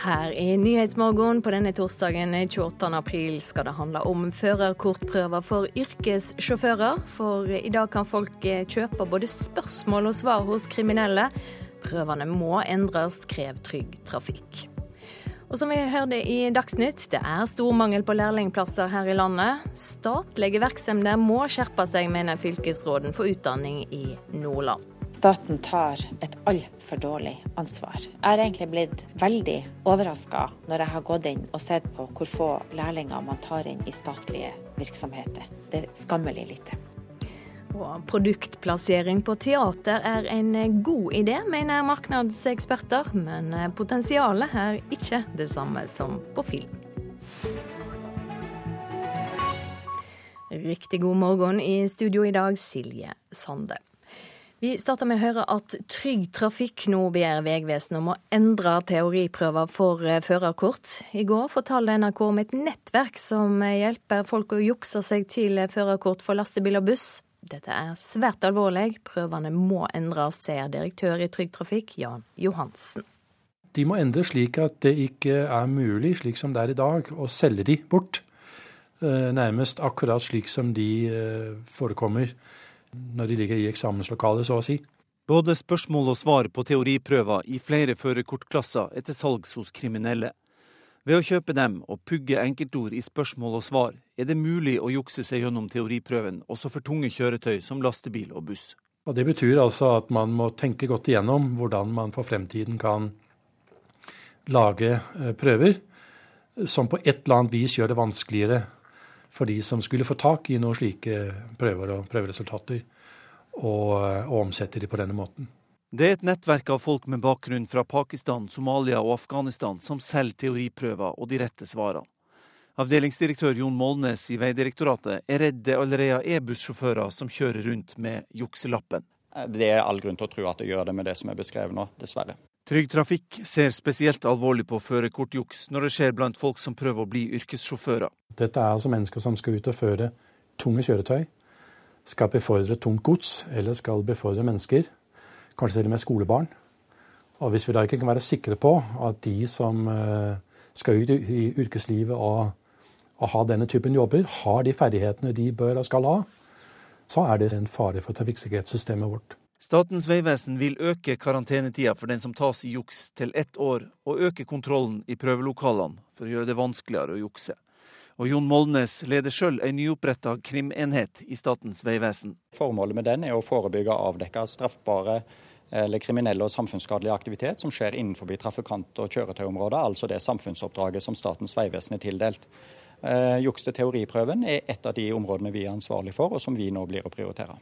Her i Nyhetsmorgen på denne torsdagen 28. april skal det handle om førerkortprøver for yrkessjåfører. For i dag kan folk kjøpe både spørsmål og svar hos kriminelle. Prøvene må endres, krev Trygg Trafikk. Og som vi hørte i Dagsnytt, det er stor mangel på lærlingplasser her i landet. Statlige virksomheter må skjerpe seg, mener fylkesråden for utdanning i Nordland. Staten tar et altfor dårlig ansvar. Jeg har egentlig blitt veldig overraska når jeg har gått inn og sett på hvor få lærlinger man tar inn i statlige virksomheter. Det er skammelig lite. Og produktplassering på teater er en god idé, mener markedseksperter. Men potensialet er ikke det samme som på film. Riktig god morgen i studio i dag, Silje Sande. Vi starter med å høre at Trygg Trafikk nå ber Vegvesenet om å endre teoriprøver for eh, førerkort. I går fortalte NRK om et nettverk som hjelper folk å jukse seg til førerkort for lastebil og buss. Dette er svært alvorlig. Prøvene må endres, sier direktør i Trygg Trafikk, Jan Johansen. De må endres slik at det ikke er mulig, slik som det er i dag, å selge de bort. Eh, nærmest akkurat slik som de eh, forekommer når de ligger i eksamenslokalet, så å si. Både spørsmål og svar på teoriprøver i flere førerkortklasser er til salgs hos kriminelle. Ved å kjøpe dem og pugge enkeltord i spørsmål og svar, er det mulig å jukse seg gjennom teoriprøven også for tunge kjøretøy som lastebil og buss. Og Det betyr altså at man må tenke godt igjennom hvordan man for fremtiden kan lage eh, prøver som på et eller annet vis gjør det vanskeligere for de som skulle få tak i noen slike prøver og prøveresultater, og, og omsette de på denne måten. Det er et nettverk av folk med bakgrunn fra Pakistan, Somalia og Afghanistan som selger teoriprøver og de rette svarene. Avdelingsdirektør Jon Molnes i Vegdirektoratet er redd det allerede er bussjåfører som kjører rundt med jukselappen. Det er all grunn til å tro at det gjør det med det som er beskrevet nå, dessverre. Trygg Trafikk ser spesielt alvorlig på førerkortjuks når det skjer blant folk som prøver å bli yrkessjåfører. Dette er altså mennesker som skal ut og føre tunge kjøretøy, skal befordre tungt gods eller skal befordre mennesker, kanskje til og med skolebarn. Og Hvis vi da ikke kan være sikre på at de som eh, skal ut i yrkeslivet og, og ha denne typen jobber, har de ferdighetene de bør og skal ha, så er det en fare for trafikksikkerhetssystemet vårt. Statens vegvesen vil øke karantenetida for den som tas i juks til ett år, og øke kontrollen i prøvelokalene for å gjøre det vanskeligere å jukse. Og Jon Molnes leder sjøl ei nyoppretta krimenhet i Statens vegvesen. Formålet med den er å forebygge og avdekke straffbare eller kriminelle og samfunnsskadelig aktivitet som skjer innenfor trafikant- og kjøretøyområdet, altså det samfunnsoppdraget som Statens vegvesen er tildelt. Eh, juks til teoriprøven er et av de områdene vi er ansvarlig for, og som vi nå blir å prioritere.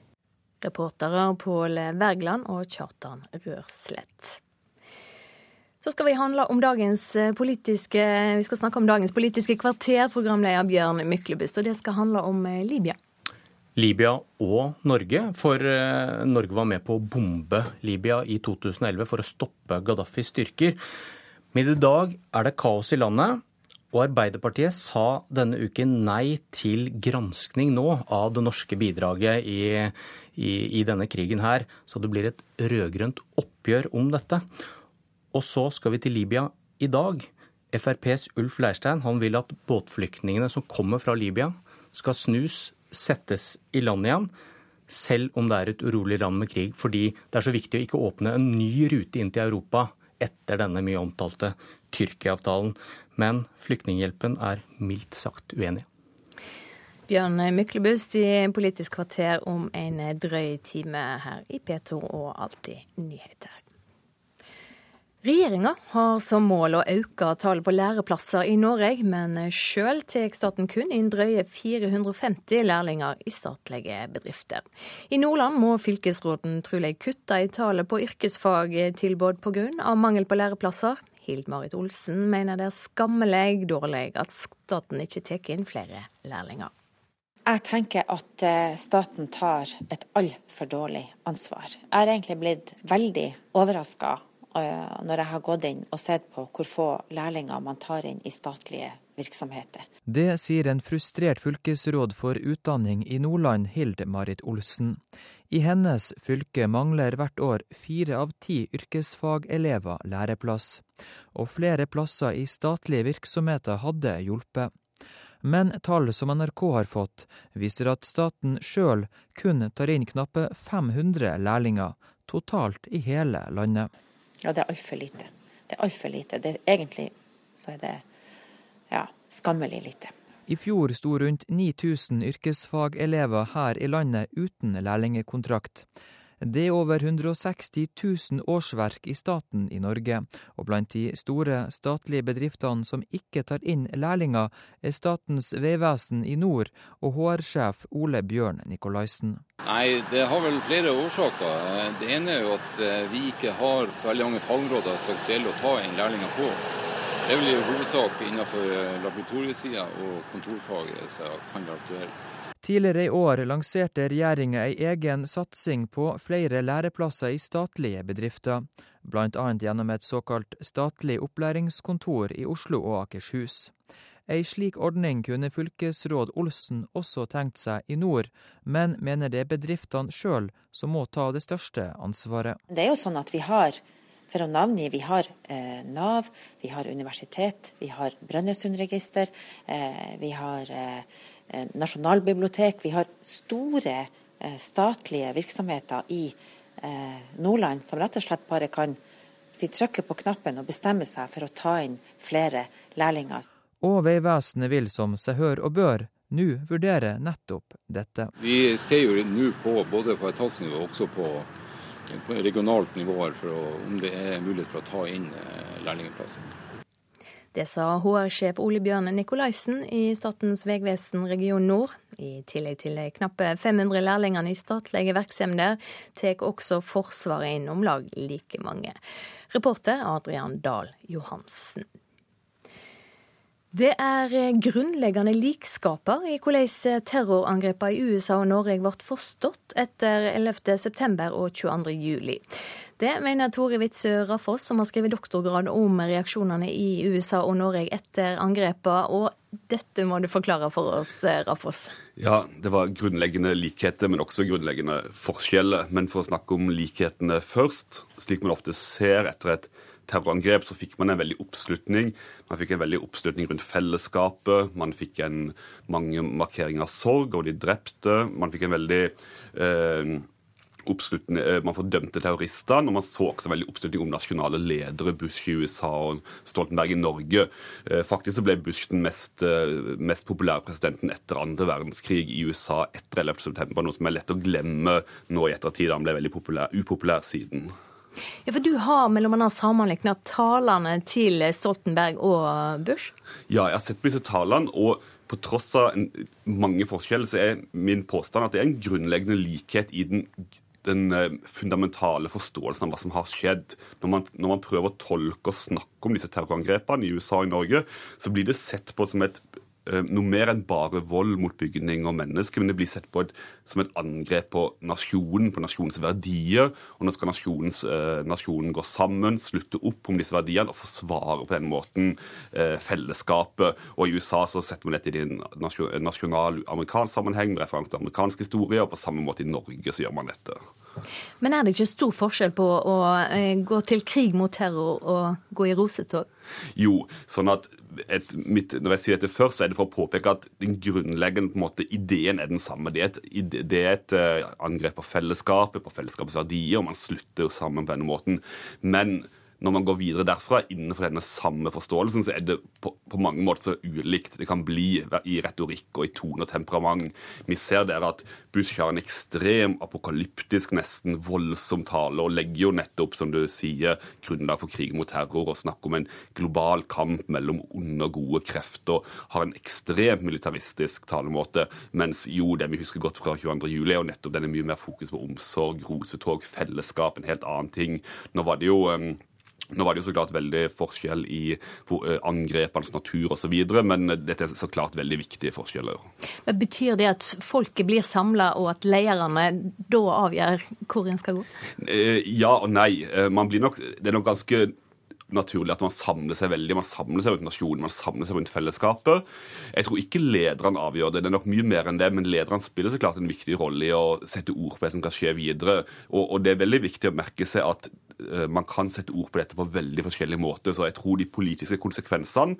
Reportere Pål Wergeland og Kjartan Rørslett. Så skal vi, eh, vi skal snakke om dagens politiske kvarter, programleder Bjørn Myklebust. Og det skal handle om eh, Libya. Libya og Norge, for eh, Norge var med på å bombe Libya i 2011 for å stoppe Gaddafis styrker. Men i dag er det kaos i landet. Og Arbeiderpartiet sa denne uken nei til granskning nå av det norske bidraget i, i, i denne krigen her. Så det blir et rød-grønt oppgjør om dette. Og så skal vi til Libya i dag. FrPs Ulf Leirstein han vil at båtflyktningene som kommer fra Libya, skal snus, settes i land igjen. Selv om det er et urolig land med krig, fordi det er så viktig å ikke åpne en ny rute inn til Europa etter denne mye omtalte Tyrkia-avtalen. Men Flyktninghjelpen er mildt sagt uenig. Bjørn Myklebust i Politisk kvarter om en drøy time her i P2 og Alltid nyheter. Regjeringa har som mål å øke tallet på læreplasser i Norge, men sjøl tar staten kun inn drøye 450 lærlinger i statlige bedrifter. I Nordland må fylkesråden trolig kutte i tallet på yrkesfagtilbud pga. mangel på læreplasser. Hild-Marit Olsen mener det er skammelig dårlig at staten ikke tar inn flere lærlinger. Jeg tenker at eh, staten tar et altfor dårlig ansvar. Jeg har egentlig blitt veldig overraska eh, når jeg har gått inn og sett på hvor få lærlinger man tar inn i statlige virksomheter. Det sier en frustrert fylkesråd for utdanning i Nordland, Hild Marit Olsen. I hennes fylke mangler hvert år fire av ti yrkesfagelever læreplass, og flere plasser i statlige virksomheter hadde hjulpet. Men tall som NRK har fått, viser at staten sjøl kun tar inn knappe 500 lærlinger totalt i hele landet. Ja, det er altfor lite. Det er altfor lite. Det, er egentlig så er det ja, skammelig lite. I fjor sto rundt 9000 yrkesfagelever her i landet uten lærlingekontrakt. Det er over 160 000 årsverk i staten i Norge, og blant de store statlige bedriftene som ikke tar inn lærlinger, er Statens vegvesen i nord og HR-sjef Ole Bjørn Nikolaisen. Nei, Det har vel flere årsaker. Det ene er jo at eh, vi ikke har så veldig mange fagområder som det gjelder å ta inn lærlinger på. Det er vel i hovedsak innenfor eh, laboratoriesida og kontorfaget som kan være aktuelt. Tidligere i år lanserte regjeringa ei egen satsing på flere læreplasser i statlige bedrifter, bl.a. gjennom et såkalt statlig opplæringskontor i Oslo og Akershus. Ei slik ordning kunne fylkesråd Olsen også tenkt seg i nord, men mener det er bedriftene sjøl som må ta det største ansvaret. Det er jo sånn at vi har for å navngi, vi har eh, Nav, vi har universitet, vi har Brønnøysundregister, eh, vi har eh, eh, nasjonalbibliotek. Vi har store eh, statlige virksomheter i eh, Nordland som rett og slett bare kan si, trykke på knappen og bestemme seg for å ta inn flere lærlinger. Og Vegvesenet vil som seg hør og bør nå vurdere nettopp dette. Vi ser jo nå på både på etatsnivå og også på på regionalt nivå å, om det er mulighet for å ta inn eh, lærlingplasser. Det sa HR-sjef Ole Bjørn Nikolaisen i Statens vegvesen region nord. I tillegg til de knappe 500 lærlingene i statlige virksomheter, tar også Forsvaret inn om lag like mange. Reporter Adrian Dahl Johansen. Det er grunnleggende likskaper i hvordan terrorangrepene i USA og Norge ble forstått etter 11.9. og 22.07. Det mener Tore Witzøe Raffoss, som har skrevet doktorgrad om reaksjonene i USA og Norge etter angrepene. Og dette må du forklare for oss, Raffoss. Ja, det var grunnleggende likheter, men også grunnleggende forskjeller. Men for å snakke om likhetene først, slik man ofte ser etter et terrorangrep, så fikk man en veldig oppslutning. Man fikk en veldig oppslutning rundt fellesskapet. Man fikk en, mange markeringer av sorg over de drepte. Man fikk en veldig eh, eh, Man fordømte terroristene, og man så også veldig oppslutning om nasjonale ledere. Bush i USA og Stoltenberg i Norge. Eh, faktisk så ble Bush den mest, eh, mest populære presidenten etter andre verdenskrig i USA etter 11.9., noe som er lett å glemme nå i ettertid. Han ble veldig populær, upopulær siden. Ja, For du har mellom annet sammenligna talene til Stoltenberg og Bush? Ja, jeg har sett på disse talene. og på tross av mange forskjeller, så er min påstand at det er en grunnleggende likhet i den, den eh, fundamentale forståelsen av hva som har skjedd. Når man, når man prøver å tolke og snakke om disse terrorangrepene i USA og i Norge, så blir det sett på som et noe mer enn bare vold mot bygning og mennesker, men det blir sett på et, som et angrep på nasjonen, på nasjonens verdier. Og nå skal eh, nasjonen gå sammen, slutte opp om disse verdiene og forsvare på den måten eh, fellesskapet. Og i USA så setter man dette i en nasjonal amerikansk sammenheng med referanse til amerikansk historie, og på samme måte i Norge så gjør man dette. Men er det ikke stor forskjell på å eh, gå til krig mot terror og gå i rosetog? Jo, sånn at et, mitt, når jeg sier dette først, så er det for å påpeke at den grunnleggende på en måte, ideen er den samme. Det er et, det er et uh, angrep på fellesskapet, på fellesskapets verdier, og man slutter sammen på denne måten. Men når man går videre derfra innenfor denne samme forståelsen, så er det på, på, mange måter så ulikt det kan bli i retorikk og i tone og temperament. Vi ser der at Bush har en ekstrem apokalyptisk, nesten voldsom tale, og legger jo nettopp, som du sier, grunnlag for krig mot terror, og snakker om en global kamp mellom onde og gode krefter. Har en ekstremt militaristisk talemåte, mens jo det vi husker godt fra 22. juli, er jo nettopp denne mye mer fokus på omsorg, rosetog, fellesskap, en helt annen ting. Nå var det jo um, nå var det jo så klart veldig forskjell i eh, angrepenes natur osv., men dette er så klart veldig viktige forskjeller. Men Betyr det at folket blir samla, og at lederne da avgjør hvor en skal gå? Eh, ja og nei. Eh, man blir nok, det er nok ganske naturlig at man samler seg veldig. Man samler seg rundt nasjonen, man samler seg rundt fellesskapet. Jeg tror ikke lederne avgjør det. Det er nok mye mer enn det, men lederne spiller så klart en viktig rolle i å sette ord på det som kan skje videre. Og, og det er veldig viktig å merke seg at man kan sette ord på dette på veldig forskjellige måter. Så jeg tror de politiske konsekvensene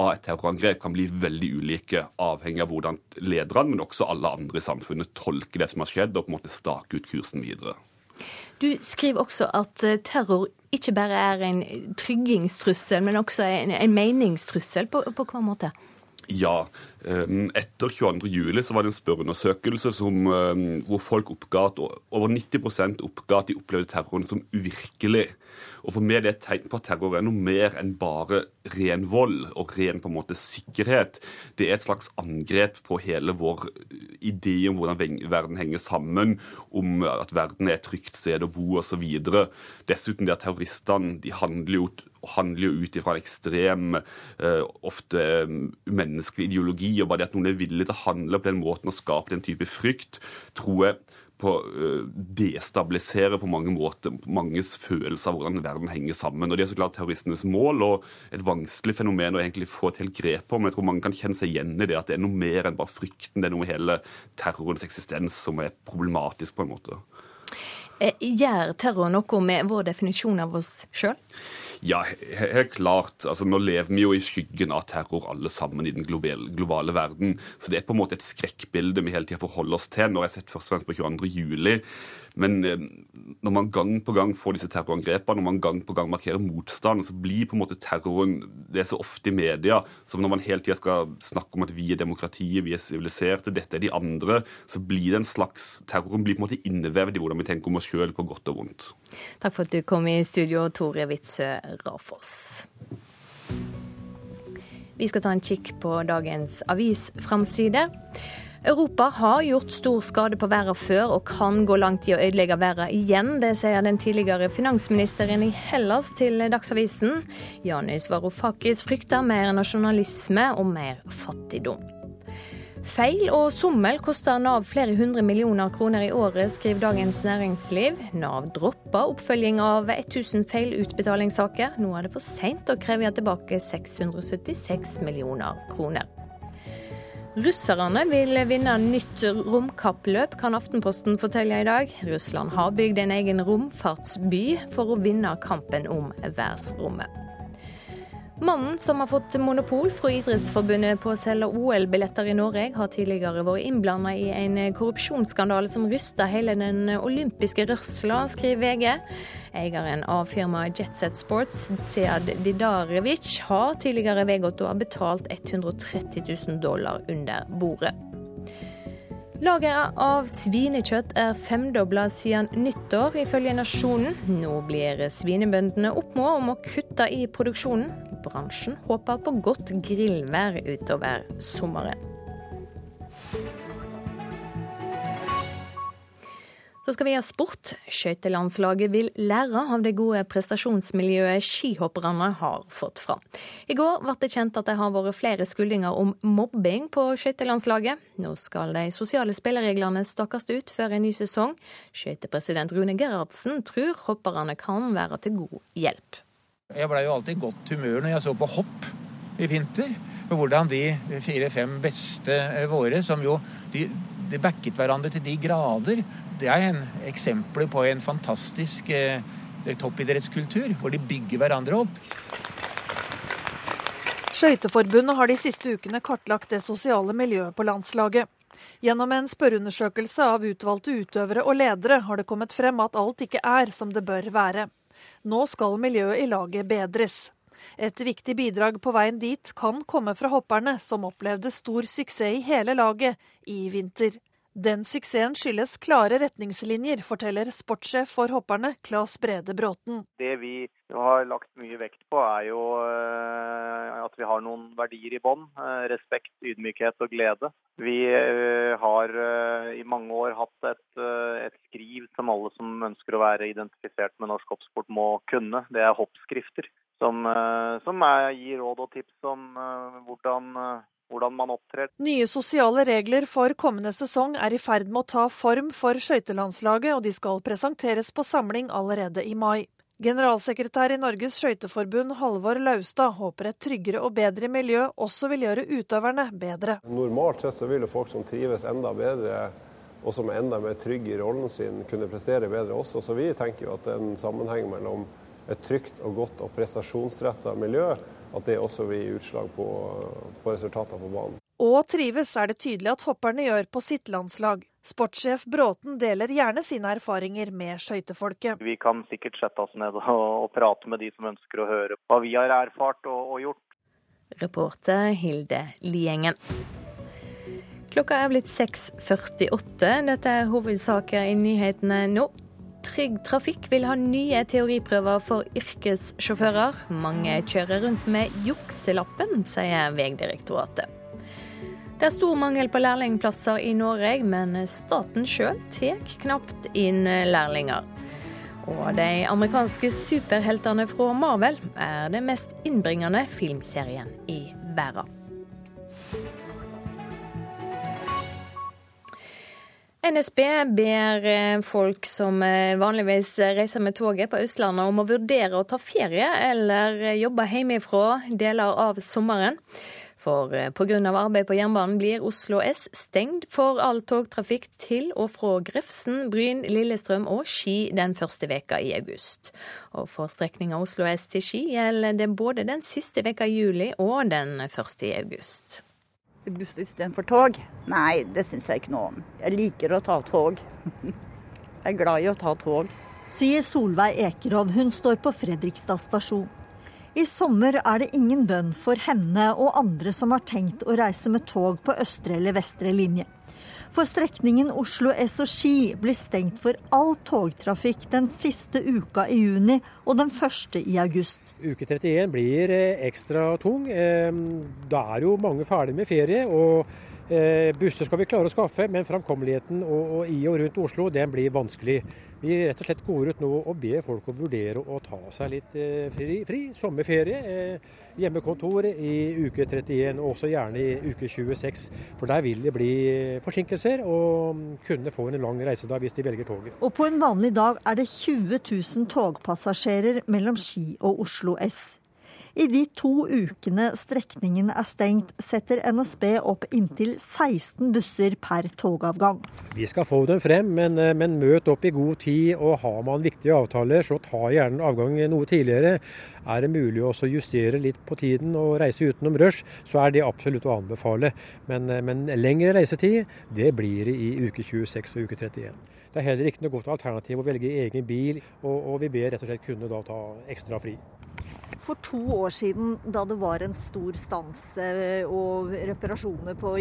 av et terrorangrep kan bli veldig ulike, avhengig av hvordan lederne, men også alle andre i samfunnet tolker det som har skjedd, og på en måte stake ut kursen videre. Du skriver også at eh, terror ikke bare er en tryggingstrussel, men også en, en meningstrussel. På, på hva måte? Ja. Ehm, etter 22.07 var det en spørreundersøkelse ehm, hvor folk oppga at over 90 oppga at de opplevde terroren som uvirkelig. Og For meg er det et tegn på at terror er noe mer enn bare ren vold og ren på en måte sikkerhet. Det er et slags angrep på hele vår idé om hvordan verden henger sammen, om at verden er et trygt sted å bo osv. Dessuten det at terroristene de handler jo handler ut ifra en ekstrem, eh, ofte umenneskelig ideologi. og Bare det at noen er villig til å handle på den måten og skape den type frykt, tror jeg på uh, destabilisere på mange måter manges følelse av hvordan verden henger sammen. Og Det er så klart terroristenes mål og et vanskelig fenomen å egentlig få helt grep på. Men jeg tror mange kan kjenne seg igjen i det at det er noe mer enn bare frykten. Det er noe med hele terrorens eksistens som er problematisk på en måte. Eh, gjør terror noe med vår definisjon av oss sjøl? Ja, helt klart. Altså, nå lever vi jo i skyggen av terror alle sammen i den globale, globale verden. Så det er på en måte et skrekkbilde vi hele tida forholder oss til. Når jeg har sett først og fremst på 22. juli, men eh, når man gang på gang får disse terrorangrepene, når man gang på gang markerer motstand, så blir på en måte terroren Det er så ofte i media som når man hele tida skal snakke om at vi er demokratiet, vi er siviliserte, dette er de andre, så blir det en slags Terroren blir på en måte innevevd i hvordan vi tenker om oss sjøl, på godt og vondt. Takk for at du kom i studio, Tore Witzøe Rafoss. Vi skal ta en kikk på dagens avisframsider. Europa har gjort stor skade på verden før og kan gå langt i å ødelegge verden igjen. Det sier den tidligere finansministeren i Hellas til Dagsavisen. Janis Varoufakis frykter mer nasjonalisme og mer fattigdom. Feil og sommel koster Nav flere hundre millioner kroner i året, skriver Dagens Næringsliv. Nav dropper oppfølging av 1000 feilutbetalingssaker. Nå er det for seint å kreve tilbake 676 millioner kroner. Russerne vil vinne nytt romkappløp, kan Aftenposten fortelle i dag. Russland har bygd en egen romfartsby for å vinne kampen om verdensrommet. Mannen som har fått monopol fra Idrettsforbundet på å selge OL-billetter i Norge, har tidligere vært innblanda i en korrupsjonsskandale som rysta hele den olympiske rørsla, skriver VG. Eieren av firmaet Jetset Sports, Sead Didarevic, har tidligere vedgått å ha betalt 130 000 dollar under bordet. Lageret av svinekjøtt er femdobla siden nyttår, ifølge Nasjonen. Nå blir svinebøndene oppmålt om å kutte i produksjonen. Bransjen håper på godt grillvær utover sommeren. Skal vi ha sport. Skøytelandslaget vil lære av det gode prestasjonsmiljøet skihopperne har fått fram. I går ble det kjent at det har vært flere skuldinger om mobbing på skøytelandslaget. Nå skal de sosiale spillereglene stakes ut før en ny sesong. Skøytepresident Rune Gerhardsen tror hopperne kan være til god hjelp. Jeg blei jo alltid i godt humør når jeg så på hopp i vinter. Hvordan de fire-fem beste våre, som jo de, de backet hverandre til de grader, det er en eksempler på en fantastisk eh, toppidrettskultur, hvor de bygger hverandre opp. Skøyteforbundet har de siste ukene kartlagt det sosiale miljøet på landslaget. Gjennom en spørreundersøkelse av utvalgte utøvere og ledere har det kommet frem at alt ikke er som det bør være. Nå skal miljøet i laget bedres. Et viktig bidrag på veien dit kan komme fra hopperne, som opplevde stor suksess i hele laget i vinter. Den suksessen skyldes klare retningslinjer, forteller sportssjef for hopperne Claes Brede Bråten. Det vi har lagt mye vekt på, er jo eh, at vi har noen verdier i bånn. Eh, respekt, ydmykhet og glede. Vi eh, har i mange år hatt et, et, skriv som alle som ønsker å være identifisert med norsk hoppsport må kunne. Det er hoppskrifter. Som, som er, gir råd og tips om hvordan hvordan man opptrer. Nye sosiale regler for kommende sesong er i ferd med å ta form for skøytelandslaget, og de skal presenteres på samling allerede i mai. Generalsekretær i Norges skøyteforbund Halvor Laustad håper et tryggere og bedre miljø også vil gjøre utøverne bedre. Normalt sett så vil folk som trives enda bedre og som er enda mer trygge i rollen sin, kunne prestere bedre også. Så vi tenker jo at det er en sammenheng mellom et trygt og godt og prestasjonsretta miljø, at det også vil gi utslag på, på resultatene på banen. Og trives er det tydelig at hopperne gjør på sitt landslag. Sportssjef Bråten deler gjerne sine erfaringer med skøytefolket. Vi kan sikkert sette oss ned og, og, prate med de som ønsker å høre hva vi har erfart og, og gjort. Reporter Hilde Liengen. Klokka er blitt 6.48. Dette er hovedsaker i nyhetene nå. Trygg Trafikk vil ha nye teoriprøver for yrkessjåfører. Mange kjører rundt med jukselappen, sier Vegdirektoratet. Det er stor mangel på lærlingplasser i Norge, men staten sjøl tar knapt inn lærlinger. Og de amerikanske superheltene fra Marvel er det mest innbringende filmserien i verden. NSB ber folk som vanligvis reiser med toget på Østlandet om å vurdere å ta ferie eller jobbe hjemmefra deler av sommeren. For eh, pga. arbeid på jernbanen blir Oslo S stengt for all togtrafikk til og fra Grefsen, Bryn, Lillestrøm og Ski den første veka i august. Og for strekninga Oslo S til Ski gjelder det både den siste veka i juli og den første i august. Buss istedenfor tog? Nei, det syns jeg ikke noe om. Jeg liker å ta tog. jeg er glad i å ta tog. Sier Solveig Ekerov. Hun står på Fredrikstad stasjon. I sommer er det ingen bønn for henne og andre som har tenkt å reise med tog på østre eller vestre linje. For strekningen Oslo S og Ski blir stengt for all togtrafikk den siste uka i juni og den første i august. Uke 31 blir eh, ekstra tung. Da er jo mange ferdig med ferie. og eh, Busser skal vi klare å skaffe, men framkommeligheten i og rundt Oslo den blir vanskelig. Vi rett og slett går ut nå og ber folk å vurdere å ta seg litt eh, fri, fri sommerferie. Eh, hjemmekontor i uke 31, og også gjerne i uke 26. For der vil det bli forsinkelser, og kunne få en lang reisedag hvis de velger toget. Og på en vanlig dag er det 20 000 togpassasjerer mellom Ski og Oslo S. I de to ukene strekningen er stengt, setter NSB opp inntil 16 busser per togavgang. Vi skal få dem frem, men, eh, men møt opp i god tid. Og har man viktige avtaler, så ta gjerne avgang noe tidligere. Er det mulig å justere litt på tiden og reise utenom rush, så er det absolutt å anbefale. Men, eh, men lengre reisetid, det blir det i uke 26 og uke 31. Det er heller ikke noe godt alternativ å velge egen bil, og, og vi ber rett og slett kunne da ta ekstra fri. For to år siden, da det var en stor stans eh, og reparasjoner på,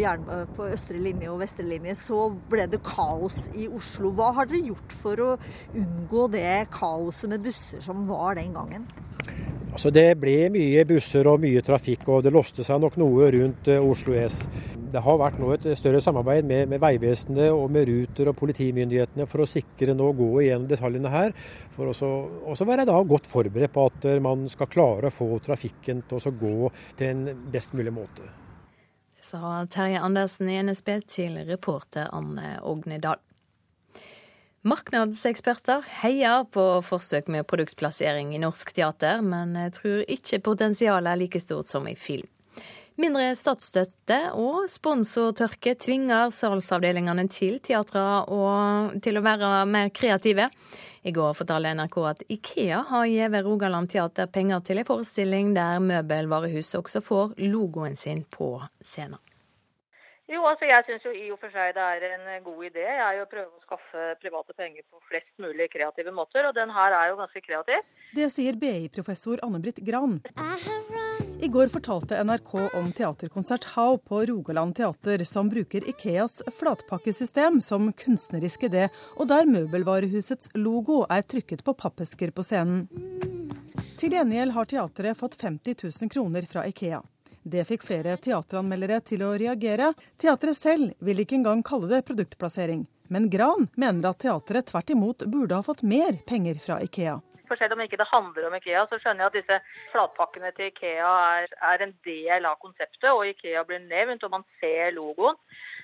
på østre linje og vestre linje, så ble det kaos i Oslo. Hva har dere gjort for å unngå det kaoset med busser som var den gangen? Altså Det ble mye busser og mye trafikk, og det låste seg nok noe rundt uh, Oslo S. Det har vært nå et større samarbeid med, med Vegvesenet og med Ruter og politimyndighetene for å sikre nå å gå igjennom detaljene her. For å være da godt forberedt på at man skal klare å få trafikken til å gå til en best mulig måte. Sa Terje Andersen i NSB til reporter Anne Ognedal. Marknadseksperter heier på forsøk med produktplassering i norsk teater, men tror ikke potensialet er like stort som i film. Mindre statsstøtte og sponsortørke tvinger salgsavdelingene til teatre til å være mer kreative. I går fortalte NRK at Ikea har gitt Rogaland Teater penger til en forestilling der møbelvarehuset også får logoen sin på scenen. Jo, altså jeg syns jo i og for seg det er en god idé jeg å prøve å skaffe private penger på flest mulig kreative måter, og den her er jo ganske kreativ. Det sier BI-professor Anne-Britt Gran. I går fortalte NRK om teaterkonsert How på Rogaland teater, som bruker Ikeas flatpakkesystem som kunstnerisk idé, og der møbelvarehusets logo er trykket på pappesker på scenen. Til gjengjeld har teatret fått 50 000 kroner fra Ikea. Det fikk flere teateranmeldere til å reagere. Teatret selv vil ikke engang kalle det produktplassering. Men Gran mener at teatret tvert imot burde ha fått mer penger fra Ikea. For selv om ikke det handler om Ikea, så skjønner jeg at disse flatpakkene til Ikea er, er en del av konseptet, og Ikea blir nevnt, og man ser logoen.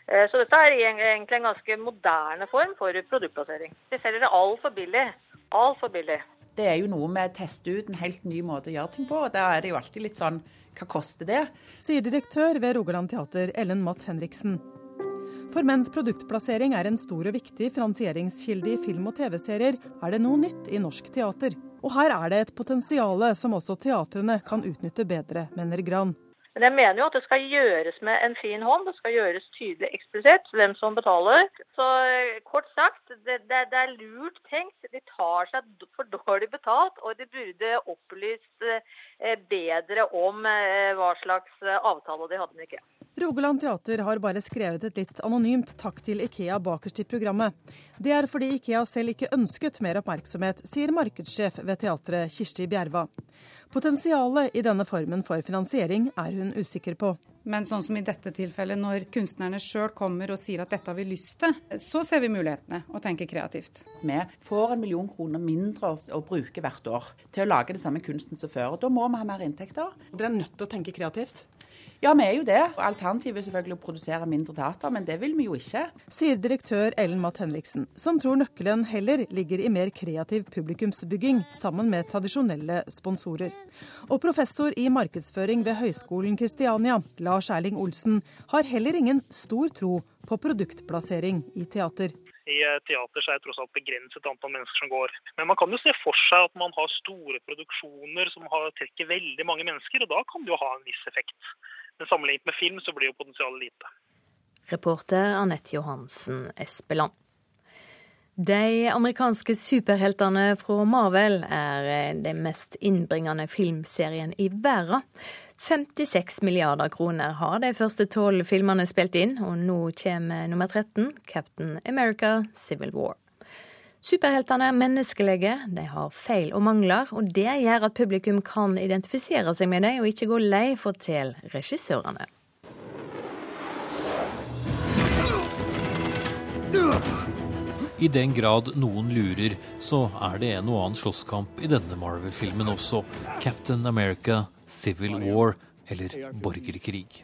Eh, så dette er egentlig en ganske moderne form for produktplassering. De selger det altfor billig. Altfor billig. Det er jo noe med å teste ut en helt ny måte å gjøre ting på. og Da er det jo alltid litt sånn hva koster det? Sier direktør ved Rogaland teater, Ellen Matt Henriksen. For mens produktplassering er en stor og viktig finansieringskilde i film- og TV-serier, er det noe nytt i norsk teater. Og her er det et potensial som også teatrene kan utnytte bedre, mener Gran. Men jeg mener jo at det skal gjøres med en fin hånd. Det skal gjøres tydelig eksplisitt hvem som betaler. Så eh, kort sagt, det, det, det, er lurt tenkt. De tar seg for dårlig betalt, og de burde opplyst eh, bedre om eh, hva slags avtale de hadde med IKEA. Rogaland Teater har bare skrevet et litt anonymt takk til Ikea bakerst i programmet. Det er fordi Ikea selv ikke ønsket mer oppmerksomhet, sier markedssjef ved teatret Kirsti Bjerva. Potensialet i denne formen for finansiering er hun usikker på. Men sånn som i dette tilfellet, når kunstnerne sjøl kommer og sier at dette har vi lyst til, så ser vi mulighetene og tenker kreativt. Vi får en million kroner mindre å, bruke hvert år til å lage den samme kunsten som før. og Da må vi ha mer inntekter. Dere er nødt til å tenke kreativt? Ja, vi er jo det. Alternativet er selvfølgelig å produsere mindre teater, men det vil vi jo ikke. Sier direktør Ellen Matt Henriksen, som tror nøkkelen heller ligger i mer kreativ publikumsbygging sammen med tradisjonelle sponsorer. Og professor i markedsføring ved Høgskolen Kristiania, Lars Erling Olsen, har heller ingen stor tro på produktplassering i teater. I teater så er det tross alt begrenset antall mennesker som går. Men man kan jo se for seg at man har store produksjoner som har, trekker veldig mange mennesker, og da kan det jo ha en viss effekt. Men sammenlignet med film så blir jo potensialet lite. Reporter Anette Johansen Espeland. De amerikanske superheltene fra Marvel er den mest innbringende filmserien i verden. 56 milliarder kroner har de første tolv filmene spilt inn, og nå kommer nummer 13, Captain America Civil War. Superheltene er menneskelige, de har feil og mangler, og det gjør at publikum kan identifisere seg med dem og ikke gå lei, forteller regissørene. I den grad noen lurer, så er det en og annen slåsskamp i denne Marvel-filmen også. Captain America, Civil War eller borgerkrig.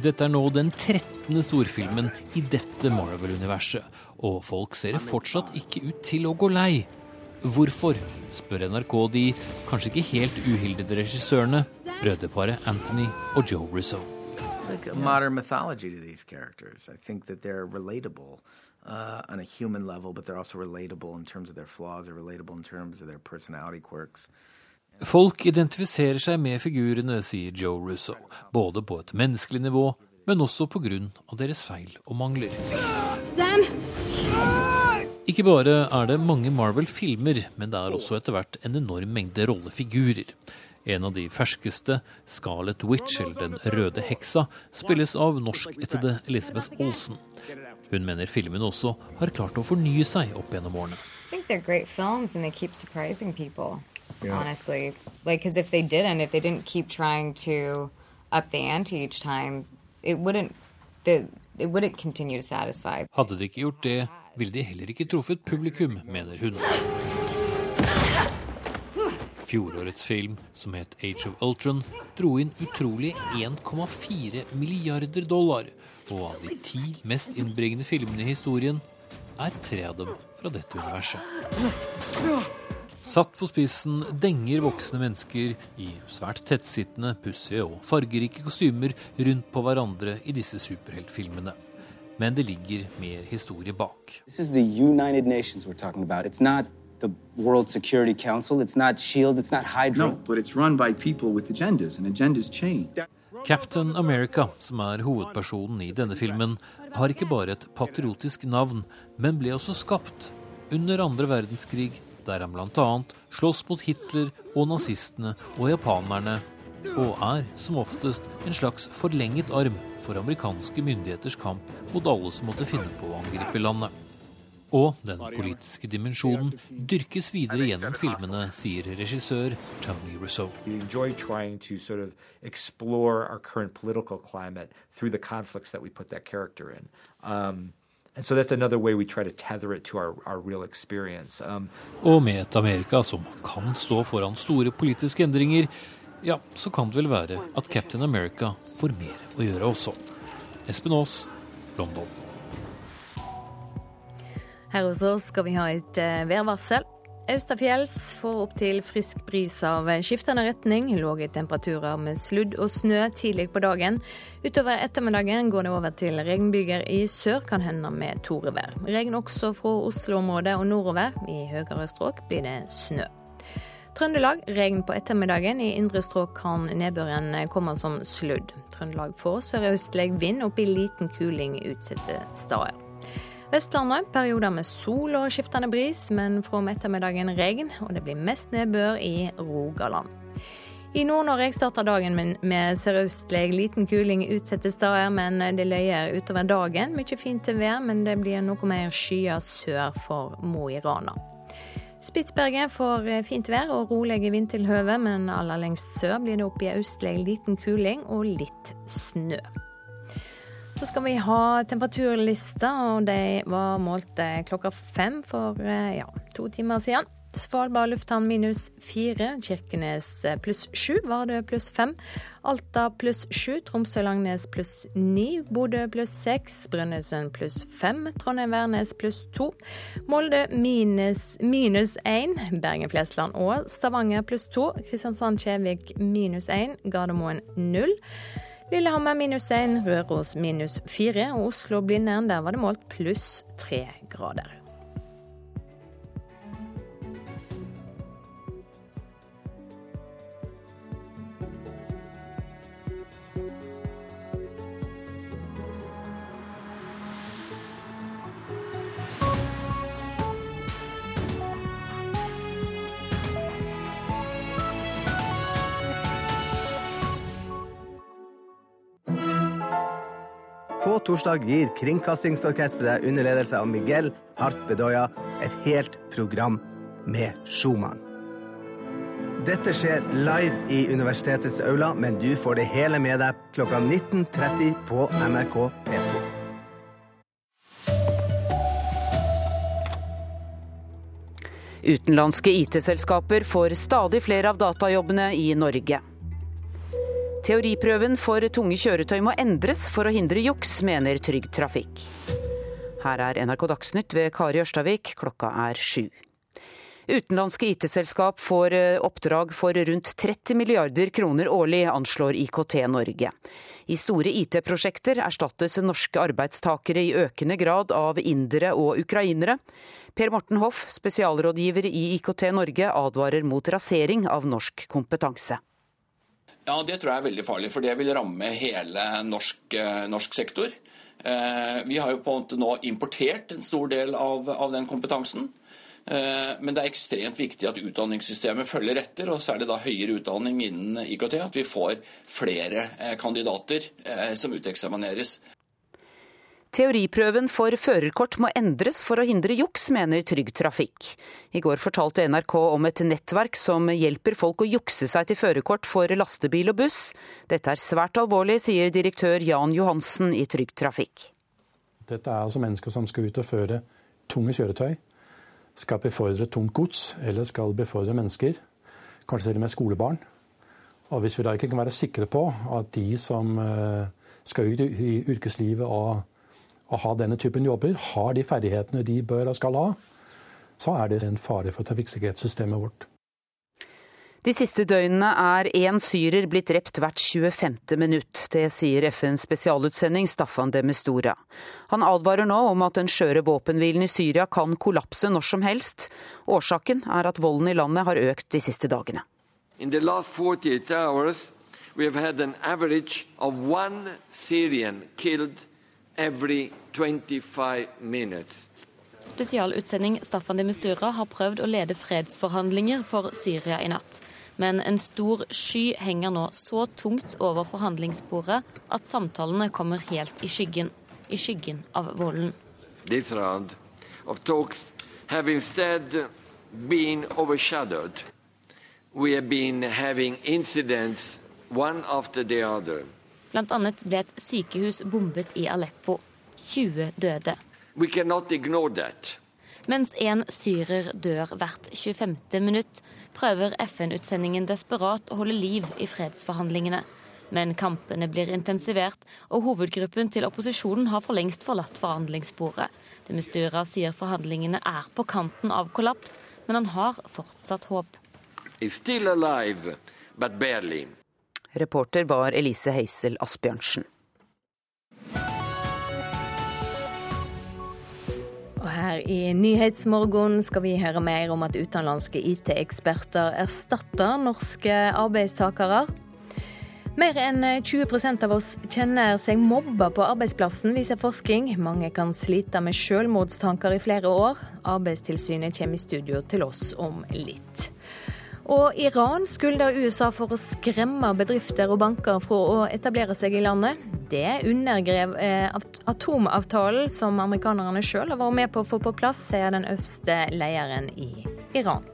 Dette er nå den 13. storfilmen i dette Marvel-universet, og folk ser fortsatt ikke ut til å gå lei. Hvorfor, spør NRK de kanskje ikke helt uhildede regissørene, brødreparet Anthony og Joe Russo. like modern mythology to these characters. I think that they're relatable uh, on a human level, but they're also relatable in terms of their flaws. They're relatable in terms of their personality quirks. Folk identifiserer seg med figurene, sier Joe Russo, både på et menneskelig nivå, men også av deres feil og mangler. Sam! Ikke bare er det mange Marvel-filmer, men det er også etter hvert en enorm mengde rollefigurer. En av de ferskeste, Scarlet Witch, eller Den røde heksa, spilles av norskættede Elisabeth Olsen. Hun mener filmen også har klart å fornye seg opp gjennom årene. Yeah. honestly. Like, because if they didn't, if they didn't keep trying to up the ante each time, it wouldn't, the, it wouldn't continue to satisfy. Hadde de ikke gjort det, ville de heller ikke truffet publikum, mener hun. Fjorårets film, som het Age of Ultron, dro inn utrolig 1,4 milliarder dollar. Og av de ti mest innbringende filmene i historien er tre av dem fra dette universet. Satt på spissen denger voksne mennesker i svært tettsittende, pussige og fargerike kostymer rundt på hverandre i disse superheltfilmene. Men det ligger mer historie bak. This is the United Nations we're talking about. It's not the World Security Council. It's not SHIELD. It's not Hydra. No, but it's run by people with agendas, and agendas change. Captain America, som er hovedpersonen i denne filmen, har ikke bare et patriotisk navn, men ble også skapt under andre verdenskrig, der han bl.a. slåss mot Hitler og nazistene og japanerne, og er som oftest en slags forlenget arm for amerikanske myndigheters kamp mot alle som måtte finne på å angripe landet. Og den politiske dimensjonen dyrkes videre gjennom filmene, sier regissør Tony Russo. Sort of explore our current political climate through the conflicts that we put that character in. Um, and so that's another way we try to tether it to our, our real experience. Um, og med et Amerika som kan stå foran store politiske endringer, ja, så kan det vel være at Captain America får mer å gjøre også. Espen Aas, London. Her hos oss skal vi ha et eh, værvarsel. Austafjells får opptil frisk bris av skiftende retning. Lave temperaturer med sludd og snø tidlig på dagen. Utover ettermiddagen går det over til regnbyger i sør, kan hende med torevær. Regn også fra Oslo-området og nordover. I høyere strøk blir det snø. Trøndelag regn på ettermiddagen. I indre strøk kan nedbøren komme som sludd. Trøndelag får sørøstlig vind opp i liten kuling utsatte steder. Vestlandet perioder med sol og skiftende bris, men fra om ettermiddagen regn, og det blir mest nedbør i Rogaland. I Nord-Norge starter dagen med sørøstlig liten kuling utsatte steder, men det løyer utover dagen. Mye fint til vær, men det blir noe mer skyer sør for Mo i Rana. Spitsberget får fint vær og rolige vindtilhøve, men aller lengst sør blir det opp i østlig liten kuling og litt snø. Så skal vi ha temperaturlista, og de var målt eh, klokka fem for eh, ja, to timer siden. Svalbard lufthavn minus fire, Kirkenes eh, pluss sju, Vardø pluss fem, Alta pluss sju, Tromsø-Langnes pluss ni, Bodø pluss seks, Brønnøysund pluss fem, Trondheim-Værnes pluss to, Molde minus én, Bergen-Flesland og Stavanger pluss to, Kristiansand-Kjevik minus én, Gardermoen null. Lillehammer minus 1, Røros minus 4 og Oslo-Blindern der var det målt pluss 3 grader. På torsdag gir Kringkastingsorkesteret under ledelse av Miguel Hart Bedoya et helt program med Schumann. Dette skjer live i universitetets aula, men du får det hele med deg klokka 19.30 på NRK P2. Utenlandske IT-selskaper får stadig flere av datajobbene i Norge. Teoriprøven for tunge kjøretøy må endres for å hindre juks, mener Trygg Trafikk. Her er NRK Dagsnytt ved Kari Ørstavik, klokka er sju. Utenlandske IT-selskap får eh, oppdrag for rundt 30 milliarder kroner årlig, anslår IKT Norge. I store IT-prosjekter erstattes norske arbeidstakere i økende grad av indere og ukrainere. Per Morten Hoff, spesialrådgiver i IKT Norge, advarer mot rasering av norsk kompetanse. Ja, Det tror jeg er veldig farlig, for det vil ramme hele norsk, eh, norsk sektor. Eh, vi har jo på en måte nå importert en stor del av, av den kompetansen. Eh, men det er ekstremt viktig at utdanningssystemet følger etter, og særlig da høyere utdanning innen IKT. At vi får flere kandidater som uteksamineres. Teoriprøven for førerkort må endres for å hindre juks, mener Trygg Trafikk. I går fortalte NRK om et nettverk som hjelper folk å jukse seg til førerkort for lastebil og buss. Dette er svært alvorlig, sier direktør Jan Johansen i Trygg Trafikk. Dette er altså mennesker som skal ut og føre tunge kjøretøy. Skal befordre tungt gods, eller skal befordre mennesker. Kanskje til og med skolebarn. Og hvis vi da ikke kan være sikre på at de som eh, skal ut i yrkeslivet og å ha denne typen jobber, har de ferdighetene de bør og skal ha, så er det en fare for trafikksikkerhetssystemet vårt. De siste døgnene er én syrer blitt drept hvert 25. minutt. Det sier FNs spesialutsending Staffan de Mistura. Han advarer nå om at den skjøre våpenhvilen i Syria kan kollapse når som helst. Årsaken er at volden i landet har økt de siste dagene. In the last 48 hours, we have had an average of one Syrian killed every 25 minutes. Spesialutsending Staffan de Mistura har prøvd å lede fredsforhandlinger for Syria i natt. Men en stor sky henger nå så tungt over forhandlingsbordet at samtalene kommer helt i skyggen. I skyggen av volden. This round of talks have instead been overshadowed. We have been having incidents one after the other. Blant annet ble et sykehus bombet i Aleppo. 20 døde. Mens en syrer dør hvert 25. minutt, prøver FN-utsendingen desperat å holde liv i fredsforhandlingene. Men kampene blir intensivert, og hovedgruppen til opposisjonen har for lengst forlatt forhandlingsbordet. De Mustura sier forhandlingene er på kanten av kollaps, men han har fortsatt håp. Alive, Reporter var Elise Heisel Asbjørnsen. Og her i Nyhetsmorgen skal vi høre mer om at utenlandske IT-eksperter erstatter norske arbeidstakere. Mer enn 20% av oss kjenner seg mobba på arbeidsplassen, viser forskning. Mange kan slite med selvmordstanker i flere år. Arbeidstilsynet kommer i studio til oss om litt. Og Iran skylder USA for å skremme bedrifter og banker fra å etablere seg i landet. Det undergrev eh, atomavtalen som amerikanerne sjøl har vært med på å få på plass, sier den øverste lederen i Iran.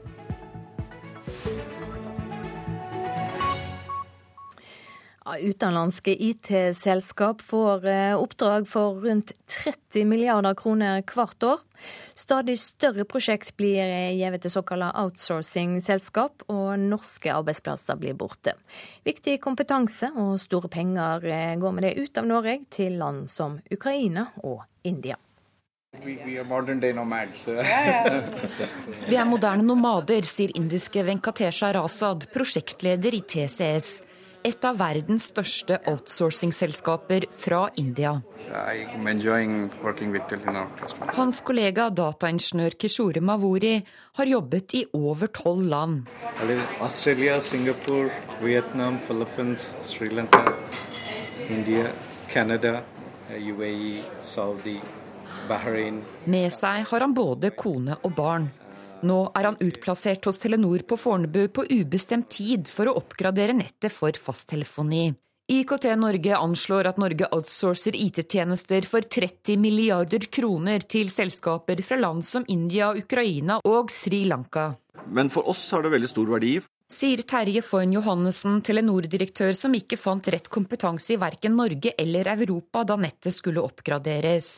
Utenlandske IT-selskap får eh, oppdrag for rundt 30 milliarder kroner hvert år. Stadig større prosjekt blir eh, gitt til såkalte outsourcing-selskap, og norske arbeidsplasser blir borte. Viktig kompetanse og store penger eh, går med det ut av Norge til land som Ukraina og India. Vi er moderne nomader, sier indiske Venkatesha Rasad, prosjektleder i TCS et av verdens største outsourcing-selskaper fra India. Hans kollega dataingeniør Kishore Mavori har jobbet i over tolv land. Australia, Singapore, Vietnam, Philippines, Sri Lanka, India, Canada, UAE, Saudi, Bahrain. Med seg har han både kone og barn. Nå er han utplassert hos Telenor på Fornebu på ubestemt tid for å oppgradere nettet for fasttelefoni. IKT Norge anslår at Norge outsourcer IT-tjenester for 30 milliarder kroner til selskaper fra land som India, Ukraina og Sri Lanka. Men for oss har det veldig stor verdi. Sier Terje Foyn Johannessen, Telenor-direktør som ikke fant rett kompetanse i verken Norge eller Europa da nettet skulle oppgraderes.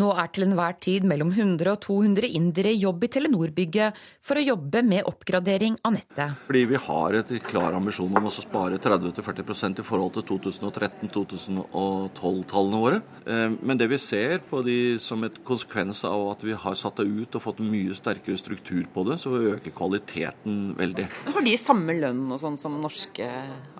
Nå er til enhver tid mellom 100 og 200 indere i jobb i Telenor-bygget for å jobbe med oppgradering av nettet. Fordi vi har et klar ambisjon om å spare 30-40% i forhold til 2013-2012-tallene våre. Eh, men det vi ser på de som et konsekvens av at vi har satt det ut og fått mye sterkere struktur på det, så øker kvaliteten veldig. Har de samme lønn og sånn som norske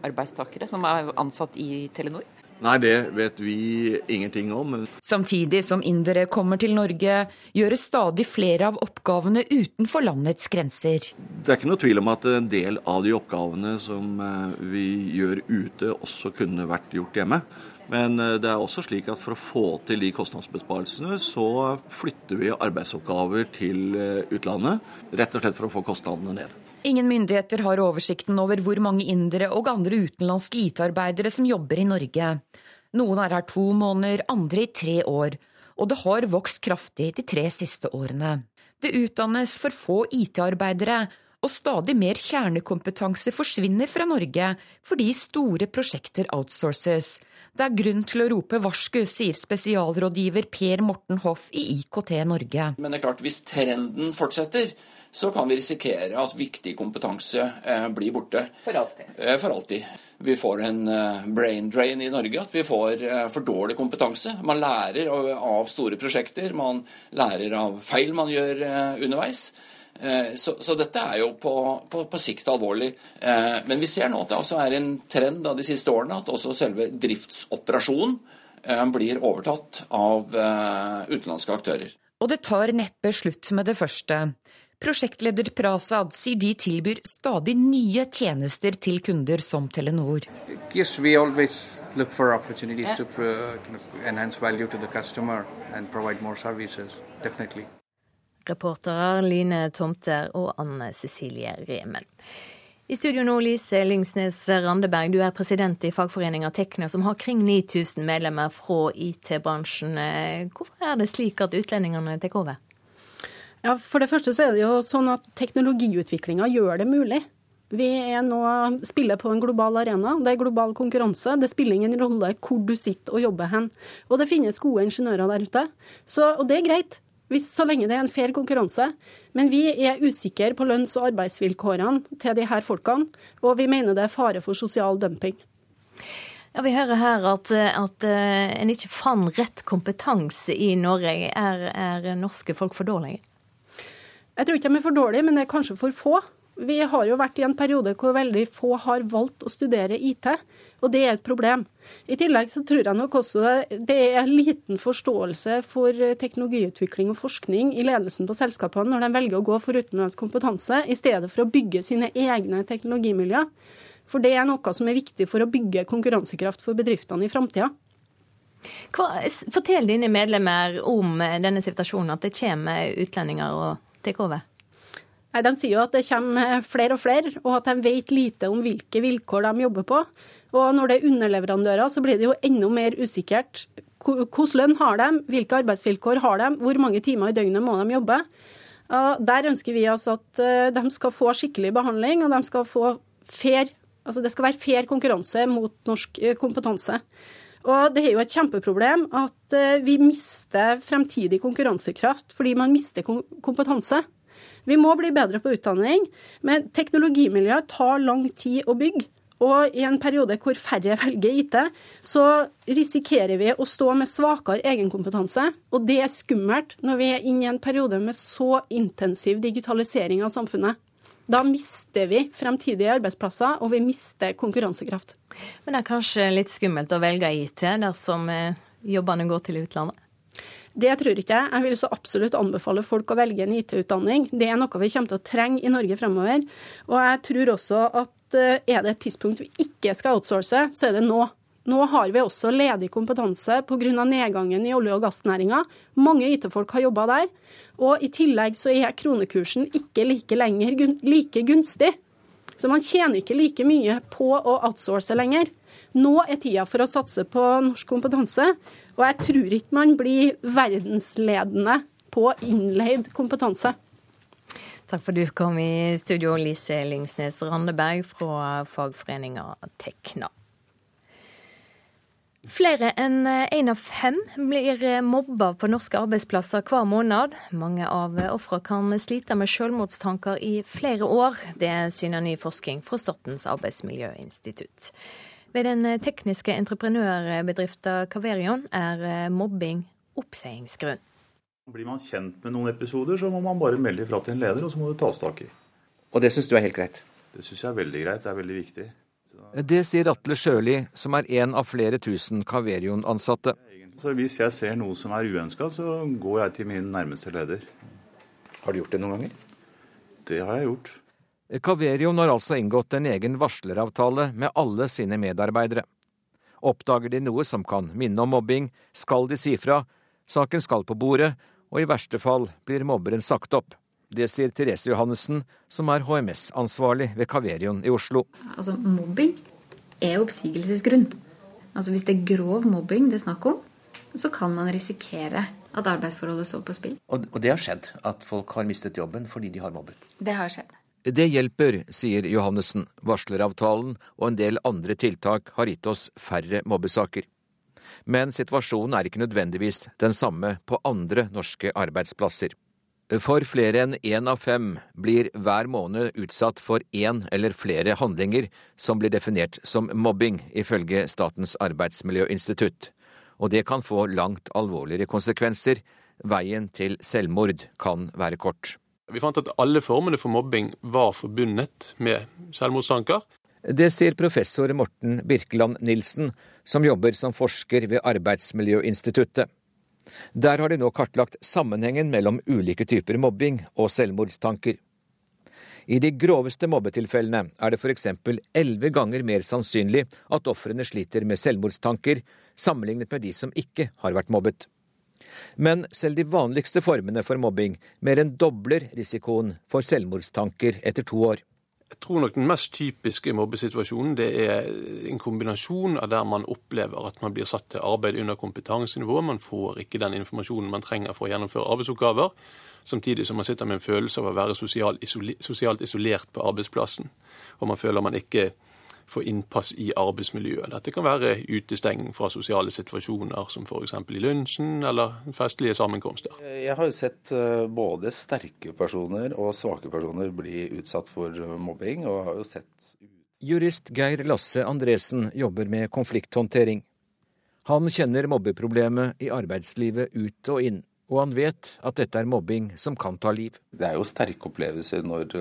arbeidstakere som er ansatt i Telenor? Nei, det vet vi ingenting om. Samtidig som indere kommer til Norge, gjøres stadig flere av oppgavene utenfor landets grenser. Det er ikke noe tvil om at en del av de oppgavene som eh, vi gjør ute, også kunne vært gjort hjemme. Men eh, det er også slik at for å få til de kostnadsbesparelsene, så flytter vi arbeidsoppgaver til eh, utlandet. Rett og slett for å få kostnadene ned. Ingen myndigheter har oversikten over hvor mange indere og andre utenlandske IT-arbeidere som jobber i Norge. Noen er her to måneder, andre i tre år, og det har vokst kraftig de tre siste årene. Det utdannes for få IT-arbeidere, og stadig mer kjernekompetanse forsvinner fra Norge fordi store prosjekter outsources. Det er grunn til å rope varsku, sier spesialrådgiver Per Morten Hoff i IKT Norge. Men det er klart, hvis trenden fortsetter, så kan vi risikere at viktig kompetanse eh, blir borte. For alltid. Eh, for alltid. Vi får en eh, brain drain i Norge, at vi får for dårlig kompetanse. Man lærer av store prosjekter, man lærer av feil man gjør underveis. Så, så, dette er jo på, på, på, sikt alvorlig. Men vi ser nå at det også er en trend av de siste årene at også selve driftsoperasjonen blir overtatt av utenlandske aktører. Og det tar neppe slutt med det første. Prosjektleder Prasad sier de tilbyr stadig nye tjenester til kunder som Telenor. Yes, we always look for opportunities yeah. to uh, enhance value to the customer and provide more services. Definitely. Reportere Line Tomter og Anne Cecilie Remen. I studio nå, Lise Lyngsnes Randeberg, du er president i fagforeninga Tekna, som har kring 9000 medlemmer fra IT-bransjen. Hvorfor er det slik at utlendingene tar over? Ja, For det første så er det jo sånn at teknologiutviklinga gjør det mulig. Vi er nå spiller på en global arena. Det er global konkurranse. Det spiller ingen rolle hvor du sitter og jobber hen. Og det finnes gode ingeniører der ute. Så, og det er greit, hvis, så lenge det er en fair konkurranse. Men vi er usikre på lønns- og arbeidsvilkårene til de her folkene, og vi mener det er fare for sosial dumping. Ja, Vi hører her at, at uh, en ikke fant rett kompetanse i Norge. Er, er norske folk for dårlige? Jeg tror ikke de er for dårlige, men det er kanskje for få. Vi har jo vært i en periode hvor veldig få har valgt å studere IT, og det er et problem. I tillegg så tror jeg nok også det er liten forståelse for teknologiutvikling og forskning i ledelsen på selskapene når de velger å gå for utenlandsk kompetanse i stedet for å bygge sine egne teknologimiljøer. For det er noe som er viktig for å bygge konkurransekraft for bedriftene i framtida. Fortell dine medlemmer om denne situasjonen, at det kommer utlendinger og over. Nei, De sier jo at det kommer flere og flere, og at de vet lite om hvilke vilkår de jobber på. Og når det er underleverandører, så blir det jo enda mer usikkert. Hvilken lønn har de, hvilke arbeidsvilkår har de, hvor mange timer i døgnet må de jobbe. Der ønsker vi altså at eh, de skal få skikkelig behandling, og de skal få fair, altså det skal være fair konkurranse mot norsk eh, kompetanse. Og Det er jo et kjempeproblem at eh, vi mister fremtidig konkurransekraft fordi man mister kompetanse. Vi må bli bedre på utdanning, men teknologimiljøet tar lang tid å bygge. Og i en periode hvor færre velger IT, så risikerer vi å stå med svakere egenkompetanse. Og det er skummelt når vi er inne i en periode med så intensiv digitalisering av samfunnet. Da mister vi fremtidige arbeidsplasser, og vi mister konkurransekraft. Men det er kanskje litt skummelt å velge IT dersom eh, jobbene går til utlandet? Det tror ikke jeg. Jeg vil så absolutt anbefale folk å velge en IT-utdanning. Det er noe vi kommer til å trenge i Norge fremover. Og jeg tror også at eh, er det et tidspunkt vi ikke skal outsource, så er det nå. Nå har vi også ledig kompetanse pga. nedgangen i olje- og gassnæringa. Mange IT-folk har jobba der. Og i tillegg så er kronekursen ikke like lenger like gunstig. Så man tjener ikke like mye på å outsource lenger. Nå er tida for å satse på norsk kompetanse. Og jeg tror ikke man blir verdensledende på innleid kompetanse. Takk for at du kom i studio, Lise Lingsnes Randeberg fra fagforeninga Tekna. Flere enn én av fem blir mobba på norske arbeidsplasser hver måned. Mange av ofrene kan slite med selvmordstanker i flere år. Det syner ny forskning fra Statens arbeidsmiljøinstitutt. Ved den eh, tekniske entreprenørbedriften Caverion er eh, mobbing oppseiingsgrunn. Blir man kjent med noen episoder, så må man bare melde ifra til en leder, og så må det tas tak i. Og det syns du er helt greit? Det syns jeg er veldig greit. Det er veldig viktig. Det sier Atle Sjøli, som er en av flere tusen Caverion-ansatte. Så Hvis jeg ser noe som er uønska, så går jeg til min nærmeste leder. Har du gjort det noen ganger? Det har jeg gjort. Caverion har altså inngått en egen varsleravtale med alle sine medarbeidere. Oppdager de noe som kan minne om mobbing, skal de si fra, saken skal på bordet, og i verste fall blir mobberen sagt opp. Det sier Therese Johannessen, som er HMS-ansvarlig ved Kaverion i Oslo. Altså, Mobbing er oppsigelsesgrunn. Altså, Hvis det er grov mobbing det er snakk om, så kan man risikere at arbeidsforholdet står på spill. Og, og det har skjedd? At folk har mistet jobben fordi de har mobbet? Det har skjedd. Det hjelper, sier Johannessen. Varsleravtalen og en del andre tiltak har gitt oss færre mobbesaker. Men situasjonen er ikke nødvendigvis den samme på andre norske arbeidsplasser. For flere enn én av fem blir hver måned utsatt for én eller flere handlinger som blir definert som mobbing, ifølge Statens arbeidsmiljøinstitutt. Og det kan få langt alvorligere konsekvenser. Veien til selvmord kan være kort. Vi fant at alle formene for mobbing var forbundet med selvmordstanker. Det sier professor Morten Birkeland Nilsen, som jobber som forsker ved Arbeidsmiljøinstituttet. Der har de nå kartlagt sammenhengen mellom ulike typer mobbing og selvmordstanker. I de groveste mobbetilfellene er det f.eks. elleve ganger mer sannsynlig at ofrene sliter med selvmordstanker, sammenlignet med de som ikke har vært mobbet. Men selv de vanligste formene for mobbing mer enn dobler risikoen for selvmordstanker etter to år. Jeg tror nok den mest typiske mobbesituasjonen det er en kombinasjon av der man opplever at man blir satt til arbeid under kompetansenivå, man får ikke den informasjonen man trenger for å gjennomføre arbeidsoppgaver, samtidig som man sitter med en følelse av å være sosialt isolert på arbeidsplassen. Og man føler man ikke få innpass i arbeidsmiljøet. Dette kan være utestenging fra sosiale situasjoner, som f.eks. i lunsjen eller festlige sammenkomster. Jeg har jo sett eh, både sterke personer og svake personer bli utsatt for mobbing, og har jo sett Jurist Geir Lasse Andresen jobber med konflikthåndtering. Han kjenner mobbeproblemet i arbeidslivet ut og inn, og han vet at dette er mobbing som kan ta liv. Det er jo sterke opplevelser når,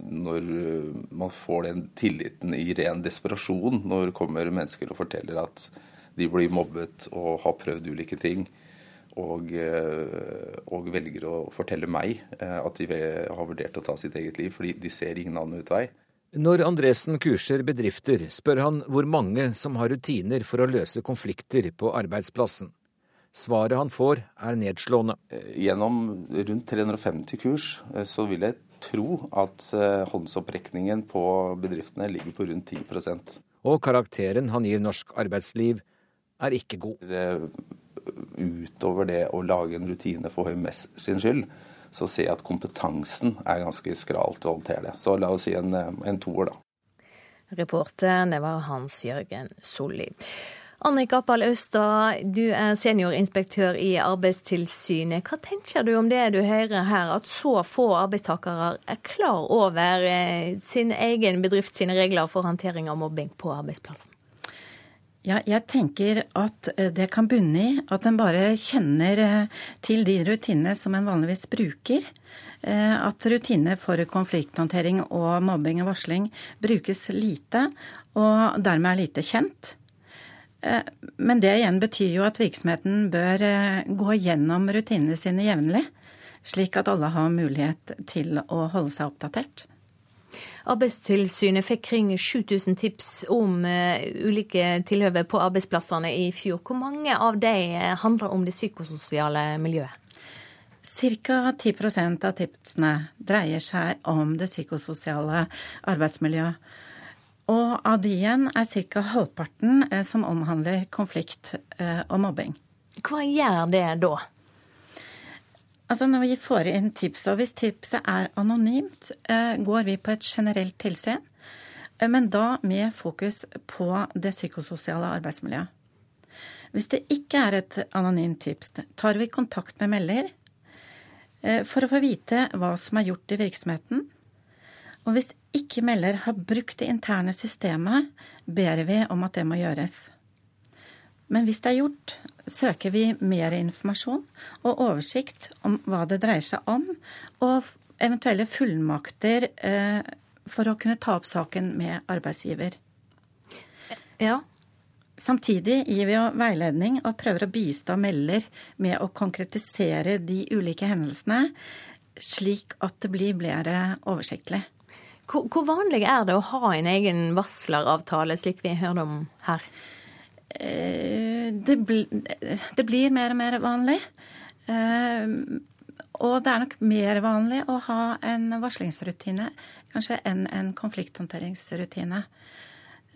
når man får den tilliten i ren desperasjon. Når kommer mennesker og forteller at de blir mobbet og har prøvd ulike ting. Og, og velger å fortelle meg at de har vurdert å ta sitt eget liv fordi de ser ingen annen utvei. Når Andresen kurser bedrifter, spør han hvor mange som har rutiner for å løse konflikter på arbeidsplassen. Svaret han får, er nedslående. Gjennom rundt 350 kurs så vil jeg tro at håndsopprekningen på bedriftene ligger på rundt 10% Og karakteren han gir norsk arbeidsliv, er ikke god. Utover det å lage en rutine for HMS sin skyld, så ser jeg at kompetansen er ganske skral til å håndtere det. Så la oss si en, en toer, da. Reporter, det var Hans Jørgen Solli. Annika Appal Austad, du er seniorinspektør i Arbeidstilsynet. Hva tenker du om det du hører her, at så få arbeidstakere er klar over sin egen bedrift sine regler for håndtering av mobbing på arbeidsplassen? Ja, jeg tenker at det kan bunne i at en bare kjenner til de rutinene som en vanligvis bruker. At rutiner for konflikthåndtering og mobbing og varsling brukes lite, og dermed er lite kjent. Men det igjen betyr jo at virksomheten bør gå gjennom rutinene sine jevnlig, slik at alle har mulighet til å holde seg oppdatert. Arbeidstilsynet fikk kring 7000 tips om uh, ulike tilhøve på arbeidsplassene i fjor. Hvor mange av de handler om det psykososiale miljøet? Ca. 10% av tipsene dreier seg om det psykososiale arbeidsmiljøet. Og av de igjen er ca. halvparten som omhandler konflikt og mobbing. Hva gjør det da? Altså Når vi får inn tips, og hvis tipset er anonymt, går vi på et generelt tilsyn. Men da med fokus på det psykososiale arbeidsmiljøet. Hvis det ikke er et anonymt tips, tar vi kontakt med melder for å få vite hva som er gjort i virksomheten. Og hvis ikke melder har brukt det interne systemet, ber vi om at det må gjøres. Men hvis det er gjort, søker vi mer informasjon og oversikt om hva det dreier seg om, og eventuelle fullmakter for å kunne ta opp saken med arbeidsgiver. Ja. Samtidig gir vi jo veiledning og prøver å bistå melder med å konkretisere de ulike hendelsene, slik at det blir mer oversiktlig. Hvor, hvor vanlig er det å ha en egen varsleravtale, slik vi hørte om her? Det, bl det, blir mer og mer vanlig. Og det er nok mer vanlig å ha en varslingsrutine kanskje enn en konflikthåndteringsrutine.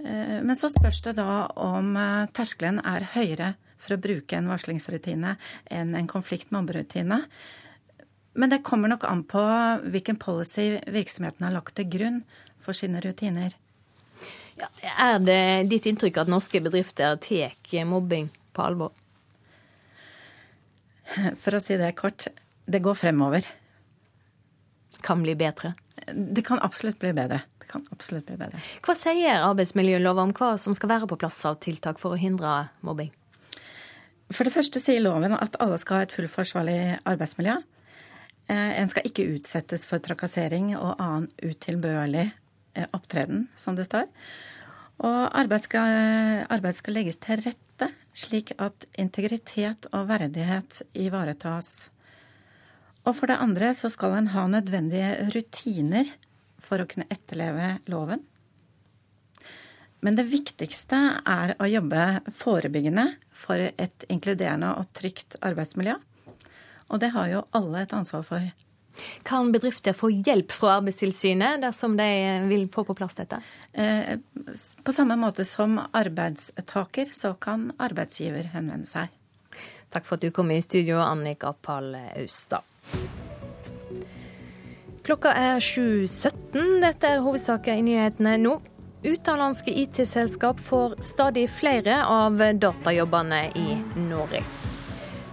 Men så spørs det da om terskelen er høyere for å bruke en varslingsrutine enn en konflikt-mobberutine. Men det kommer nok an på hvilken policy virksomheten har lagt til grunn for sine rutiner. Ja, er det ditt inntrykk at norske bedrifter tar mobbing på alvor? For å si det kort det går fremover. Kan bli bedre? Det kan absolutt bli bedre. Det kan absolutt bli bedre. Hva sier arbeidsmiljøloven om hva som skal være på plass av tiltak for å hindre mobbing? For det første sier loven at alle skal ha et fullt forsvarlig arbeidsmiljø. En skal ikke utsettes for trakassering og annen utilbørlig opptreden, som det står. Og arbeid skal, arbeid skal legges til rette, slik at integritet og verdighet ivaretas. Og for det andre så skal en ha nødvendige rutiner for å kunne etterleve loven. Men det viktigste er å jobbe forebyggende for et inkluderende og trygt arbeidsmiljø. Og det har jo alle et ansvar for. Kan bedrifter få hjelp fra Arbeidstilsynet dersom de vil få på plass dette? På samme måte som arbeidstaker, så kan arbeidsgiver henvende seg. Takk for at du kom i studio, Annika Pall Austad. Klokka er 7.17. Dette er hovedsaker i nyhetene nå. Utenlandske IT-selskap får stadig flere av datajobbene i Norge.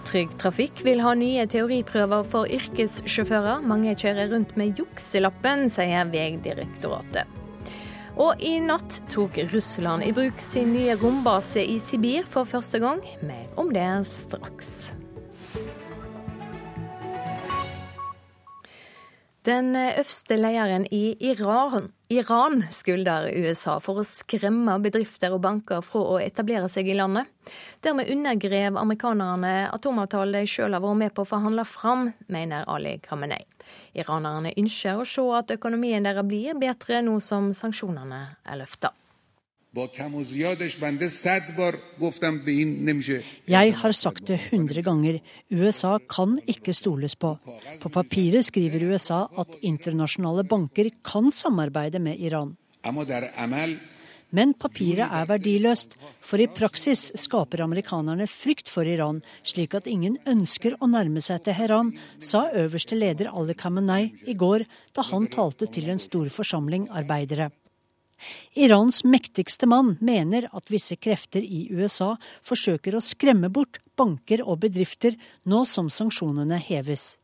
Trygg Trafikk vil ha nye teoriprøver for yrkessjåfører. Mange kjører rundt med jukselappen, sier Vegdirektoratet. Og i natt tok Russland i bruk sin nye rombase i Sibir for første gang. Mer om det straks. Den øverste lederen i Iran, Iran skylder USA for å skremme bedrifter og banker fra å etablere seg i landet. Dermed undergrev amerikanerne atomavtalen de selv har vært med på å forhandle fram, mener Ali Khamenei. Iranerne ønsker å se at økonomien deres blir bedre nå som sanksjonene er løfta. Jeg har sagt det hundre ganger. USA kan ikke stoles på. På papiret skriver USA at internasjonale banker kan samarbeide med Iran. Men papiret er verdiløst, for i praksis skaper amerikanerne frykt for Iran, slik at ingen ønsker å nærme seg Teheran, sa øverste leder Ali Khamenei i går da han talte til en stor forsamling arbeidere. Irans mektigste mann mener at visse krefter i USA forsøker å skremme bort banker og bedrifter nå som sanksjonene heves.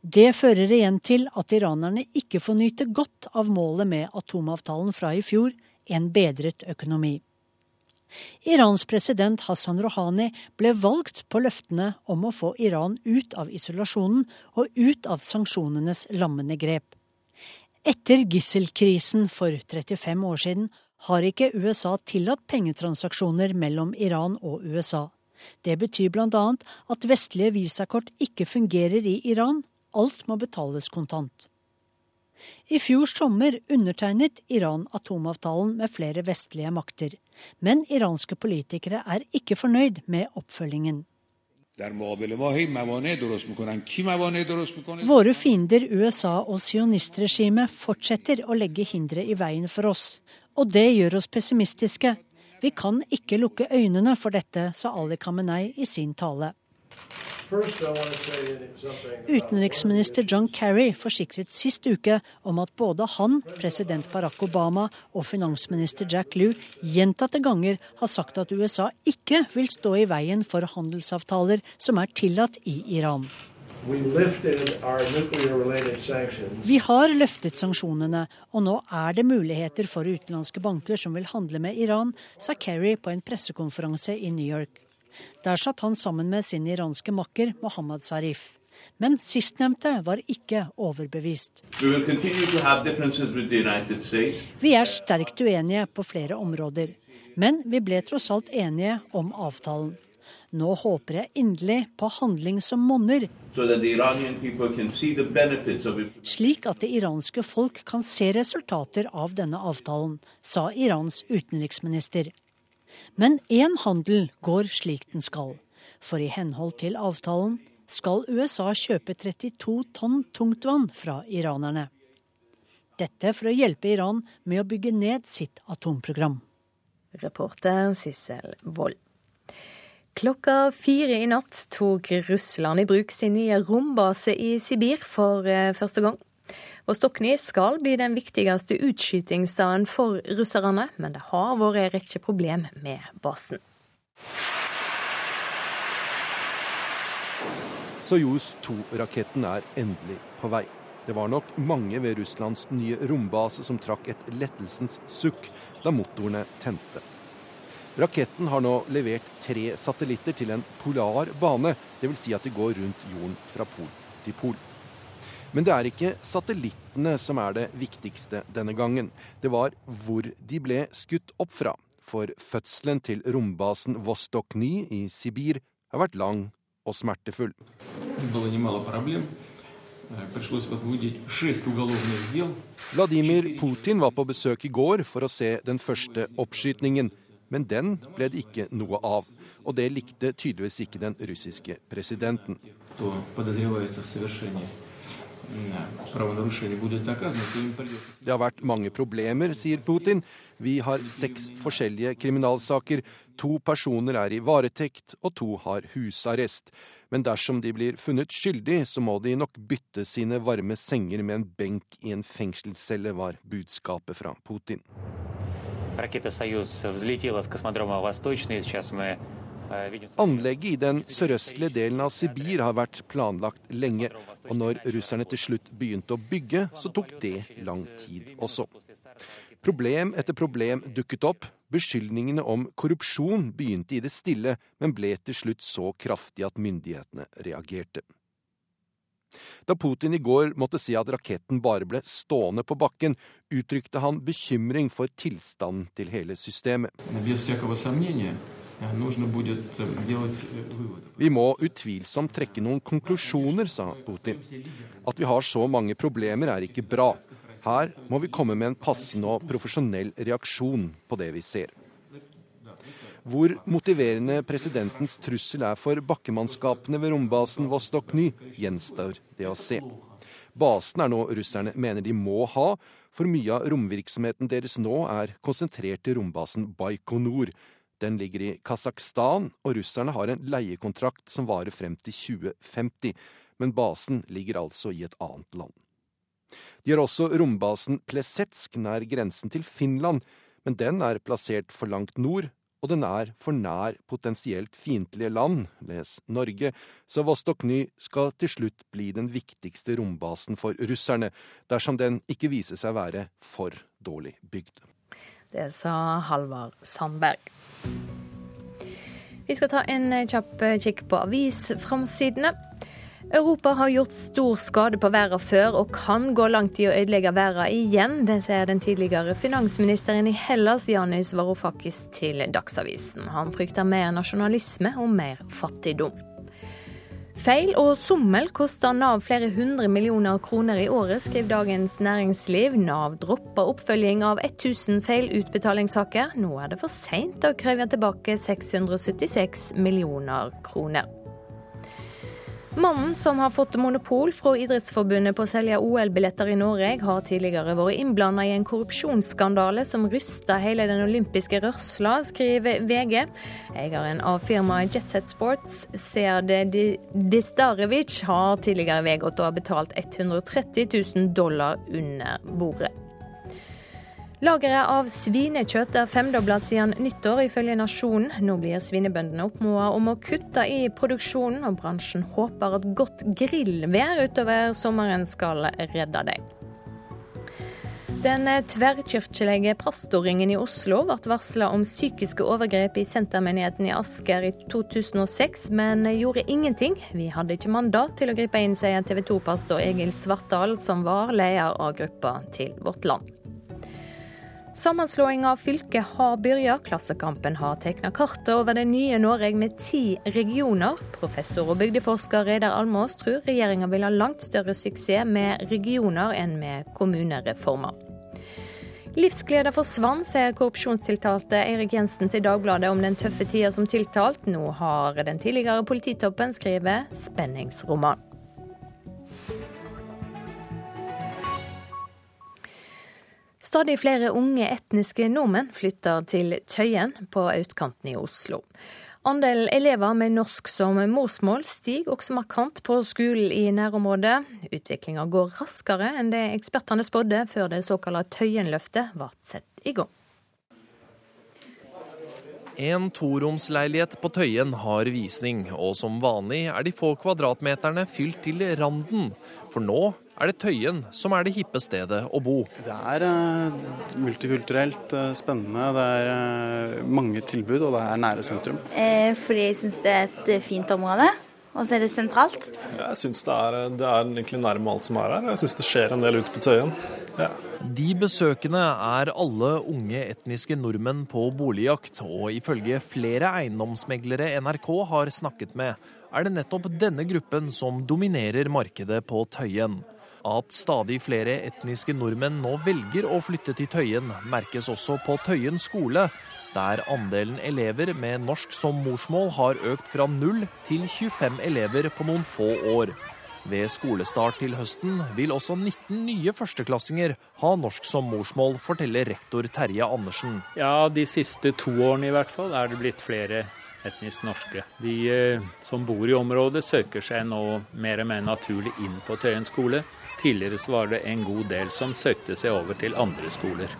Det fører igjen til at iranerne ikke får nyte godt av målet med atomavtalen fra i fjor, en bedret økonomi. Irans president Hassan Rouhani ble valgt på løftene om å få Iran ut av isolasjonen og ut av sanksjonenes lammende grep. Etter gisselkrisen for 35 år siden har ikke USA tillatt pengetransaksjoner mellom Iran og USA. Det betyr bl.a. at vestlige visakort ikke fungerer i Iran. Alt må betales kontant. I fjor sommer undertegnet Iran atomavtalen med flere vestlige makter. Men iranske politikere er ikke fornøyd med oppfølgingen. Våre fiender USA og sionistregimet fortsetter å legge hindre i veien for oss. Og det gjør oss pessimistiske. Vi kan ikke lukke øynene for dette, sa Ali Khamenei i sin tale. Utenriksminister John Kerry forsikret sist uke om at både han, president Barack Obama og finansminister Jack Lew gjentatte ganger har sagt at USA ikke vil stå i veien for handelsavtaler som er tillatt i Iran. Vi har løftet sanksjonene, og nå er det muligheter for utenlandske banker som vil handle med Iran, sa Kerry på en pressekonferanse i New York. Der satt han sammen med sin iranske makker Mohammed Sarif. Men sistnevnte var ikke overbevist. Vi er sterkt uenige på flere områder, men vi ble tross alt enige om avtalen. Nå håper jeg inderlig på handling som monner, slik at det iranske folk kan se resultater av denne avtalen, sa Irans utenriksminister. Men én handel går slik den skal. For i henhold til avtalen skal USA kjøpe 32 tonn tungtvann fra iranerne. Dette for å hjelpe Iran med å bygge ned sitt atomprogram. Reporter Sissel Wold. Klokka fire i natt tok Russland i bruk sin nye rombase i Sibir for eh, første gang. Vostokny skal bli den viktigste utskytingsstaden for russerne, men det har vært en rekke problem med basen. Soyuz 2-raketten er endelig på vei. Det var nok mange ved Russlands nye rombase som trakk et lettelsens sukk da motorene tente. Raketten har nå levert tre satellitter til en polar bane, dvs. Si at de går rundt jorden fra pol til pol. Men det er ikke satellittene som er det viktigste denne gangen. Det var hvor de ble skutt opp fra. For fødselen til rombasen Vostok-ny i Sibir har vært lang og smertefull. Vladimir Putin var på besøk i går for å se den første oppskytningen. Men den ble det ikke noe av. Og det likte tydeligvis ikke den russiske presidenten. Det har vært mange problemer, sier Putin. Vi har seks forskjellige kriminalsaker. To personer er i varetekt, og to har husarrest. Men dersom de blir funnet skyldig, så må de nok bytte sine varme senger med en benk i en fengselscelle, var budskapet fra Putin. Ракета «Союз» взлетела с космодрома «Восточный». Сейчас мы Anlegget i den sørøstlige delen av Sibir har vært planlagt lenge, og når russerne til slutt begynte å bygge, så tok det lang tid også. Problem etter problem dukket opp. Beskyldningene om korrupsjon begynte i det stille, men ble til slutt så kraftig at myndighetene reagerte. Da Putin i går måtte si at raketten bare ble stående på bakken, uttrykte han bekymring for tilstanden til hele systemet. Vi må utvilsomt trekke noen konklusjoner, sa Putin. At vi har så mange problemer er ikke bra. Her må vi komme med en passende og profesjonell reaksjon på det vi ser. Hvor motiverende presidentens trussel er for bakkemannskapene ved rombasen Vostok Ny, gjenstår det å se. Basen er noe russerne mener de må ha, for mye av romvirksomheten deres nå er konsentrert i rombasen Baikonur. Den ligger i Kasakhstan, og russerne har en leiekontrakt som varer frem til 2050. Men basen ligger altså i et annet land. De har også rombasen Plesetsk nær grensen til Finland, men den er plassert for langt nord, og den er for nær potensielt fiendtlige land, les Norge, så Vostokny skal til slutt bli den viktigste rombasen for russerne, dersom den ikke viser seg være for dårlig bygd. Det sa Halvard Sandberg. Vi skal ta en kjapp kikk på avisframsidene. Europa har gjort stor skade på verden før, og kan gå langt i å ødelegge verden igjen. Det sier den tidligere finansministeren i Hellas, Janis Varoufakis, til Dagsavisen. Han frykter mer nasjonalisme og mer fattigdom. Feil og sommel koster Nav flere hundre millioner kroner i året, skriver Dagens Næringsliv. Nav dropper oppfølging av 1000 feilutbetalingssaker. Nå er det for seint å kreve tilbake 676 millioner kroner. Mannen som har fått monopol fra Idrettsforbundet på å selge OL-billetter i Norge, har tidligere vært innblanda i en korrupsjonsskandale som rysta hele den olympiske rørsla, skriver VG. Eieren av firmaet Jetset Sports, Sead Distarevic, har tidligere vedgått å ha betalt 130 000 dollar under bordet. Lageret av svinekjøtt er femdobla siden nyttår, ifølge Nasjonen. Nå blir svinebøndene oppmoda om å kutte i produksjonen, og bransjen håper at godt grillvær utover sommeren skal redde dem. Den tverrkirkelige pastorringen i Oslo ble varsla om psykiske overgrep i sentermenigheten i Asker i 2006, men gjorde ingenting. Vi hadde ikke mandat til å gripe inn, sier TV 2-pastor Egil Svartdal, som var leder av gruppa til Vårt Land. Sammenslåing av fylket har begynt. Klassekampen har tegna kartet over det nye Norge med ti regioner. Professor og bygdeforsker Reidar Almås tror regjeringa vil ha langt større suksess med regioner enn med kommunereformer. Livsgleda forsvant, sier korrupsjonstiltalte Eirik Jensen til Dagbladet om den tøffe tida som tiltalt. Nå har den tidligere polititoppen skrevet spenningsroman. Stadig flere unge etniske nordmenn flytter til Tøyen på østkanten i Oslo. Andelen elever med norsk som morsmål stiger også markant på skolen i nærområdet. Utviklinga går raskere enn det ekspertene spådde før det såkalte Tøyenløftet ble satt i gang. En toromsleilighet på Tøyen har visning, og som vanlig er de få kvadratmeterne fylt til randen. For nå er det Tøyen som er det hippe stedet å bo. Det er uh, multikulturelt uh, spennende. Det er uh, mange tilbud, og det er nære sentrum. fordi jeg syns det er et fint område. Og så er det sentralt. Jeg syns det, det, er egentlig nærme alt som er her. Jeg syns det skjer en del ute på Tøyen. Ja. De besøkende er alle unge etniske nordmenn på boligjakt, og ifølge flere eiendomsmeglere NRK har snakket med, er det nettopp denne gruppen som dominerer markedet på Tøyen. At stadig flere etniske nordmenn nå velger å flytte til Tøyen, merkes også på Tøyen skole, der andelen elever med norsk som morsmål har økt fra 0 til 25 elever på noen få år. Ved skolestart til høsten vil også 19 nye førsteklassinger ha norsk som morsmål, forteller rektor Terje Andersen. Ja, De siste to årene i hvert fall er det blitt flere etnisk norske. De eh, som bor i området søker seg nå mer og mer naturlig inn på Tøyen skole. Tidligere var det en god del som søkte seg over til andre skoler.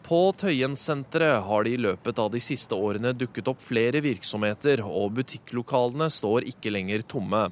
På Tøyensenteret har det i løpet av de siste årene dukket opp flere virksomheter, og butikklokalene står ikke lenger tomme.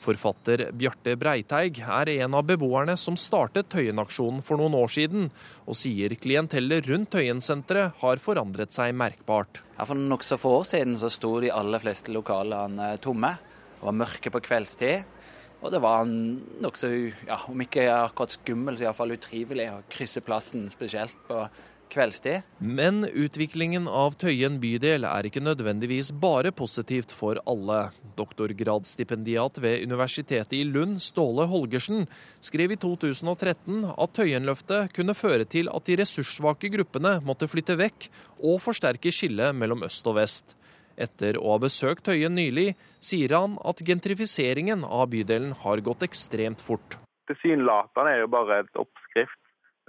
Forfatter Bjarte Breiteig er en av beboerne som startet Tøyen-aksjonen for noen år siden, og sier klientellet rundt Tøyen-senteret har forandret seg merkbart. Ja, for nokså få år siden så sto de aller fleste lokalene tomme. Det var mørke på kveldstid. Og det var nokså, ja, om ikke akkurat skummel, så iallfall utrivelig å krysse plassen, spesielt på kveldstid. Men utviklingen av Tøyen bydel er ikke nødvendigvis bare positivt for alle. Doktorgradsstipendiat ved Universitetet i Lund, Ståle Holgersen, skrev i 2013 at Tøyenløftet kunne føre til at de ressurssvake gruppene måtte flytte vekk og forsterke skillet mellom øst og vest. Etter å ha besøkt Tøyen nylig, sier han at gentrifiseringen av bydelen har gått ekstremt fort. Tilsynelatende er jo bare et oppskrift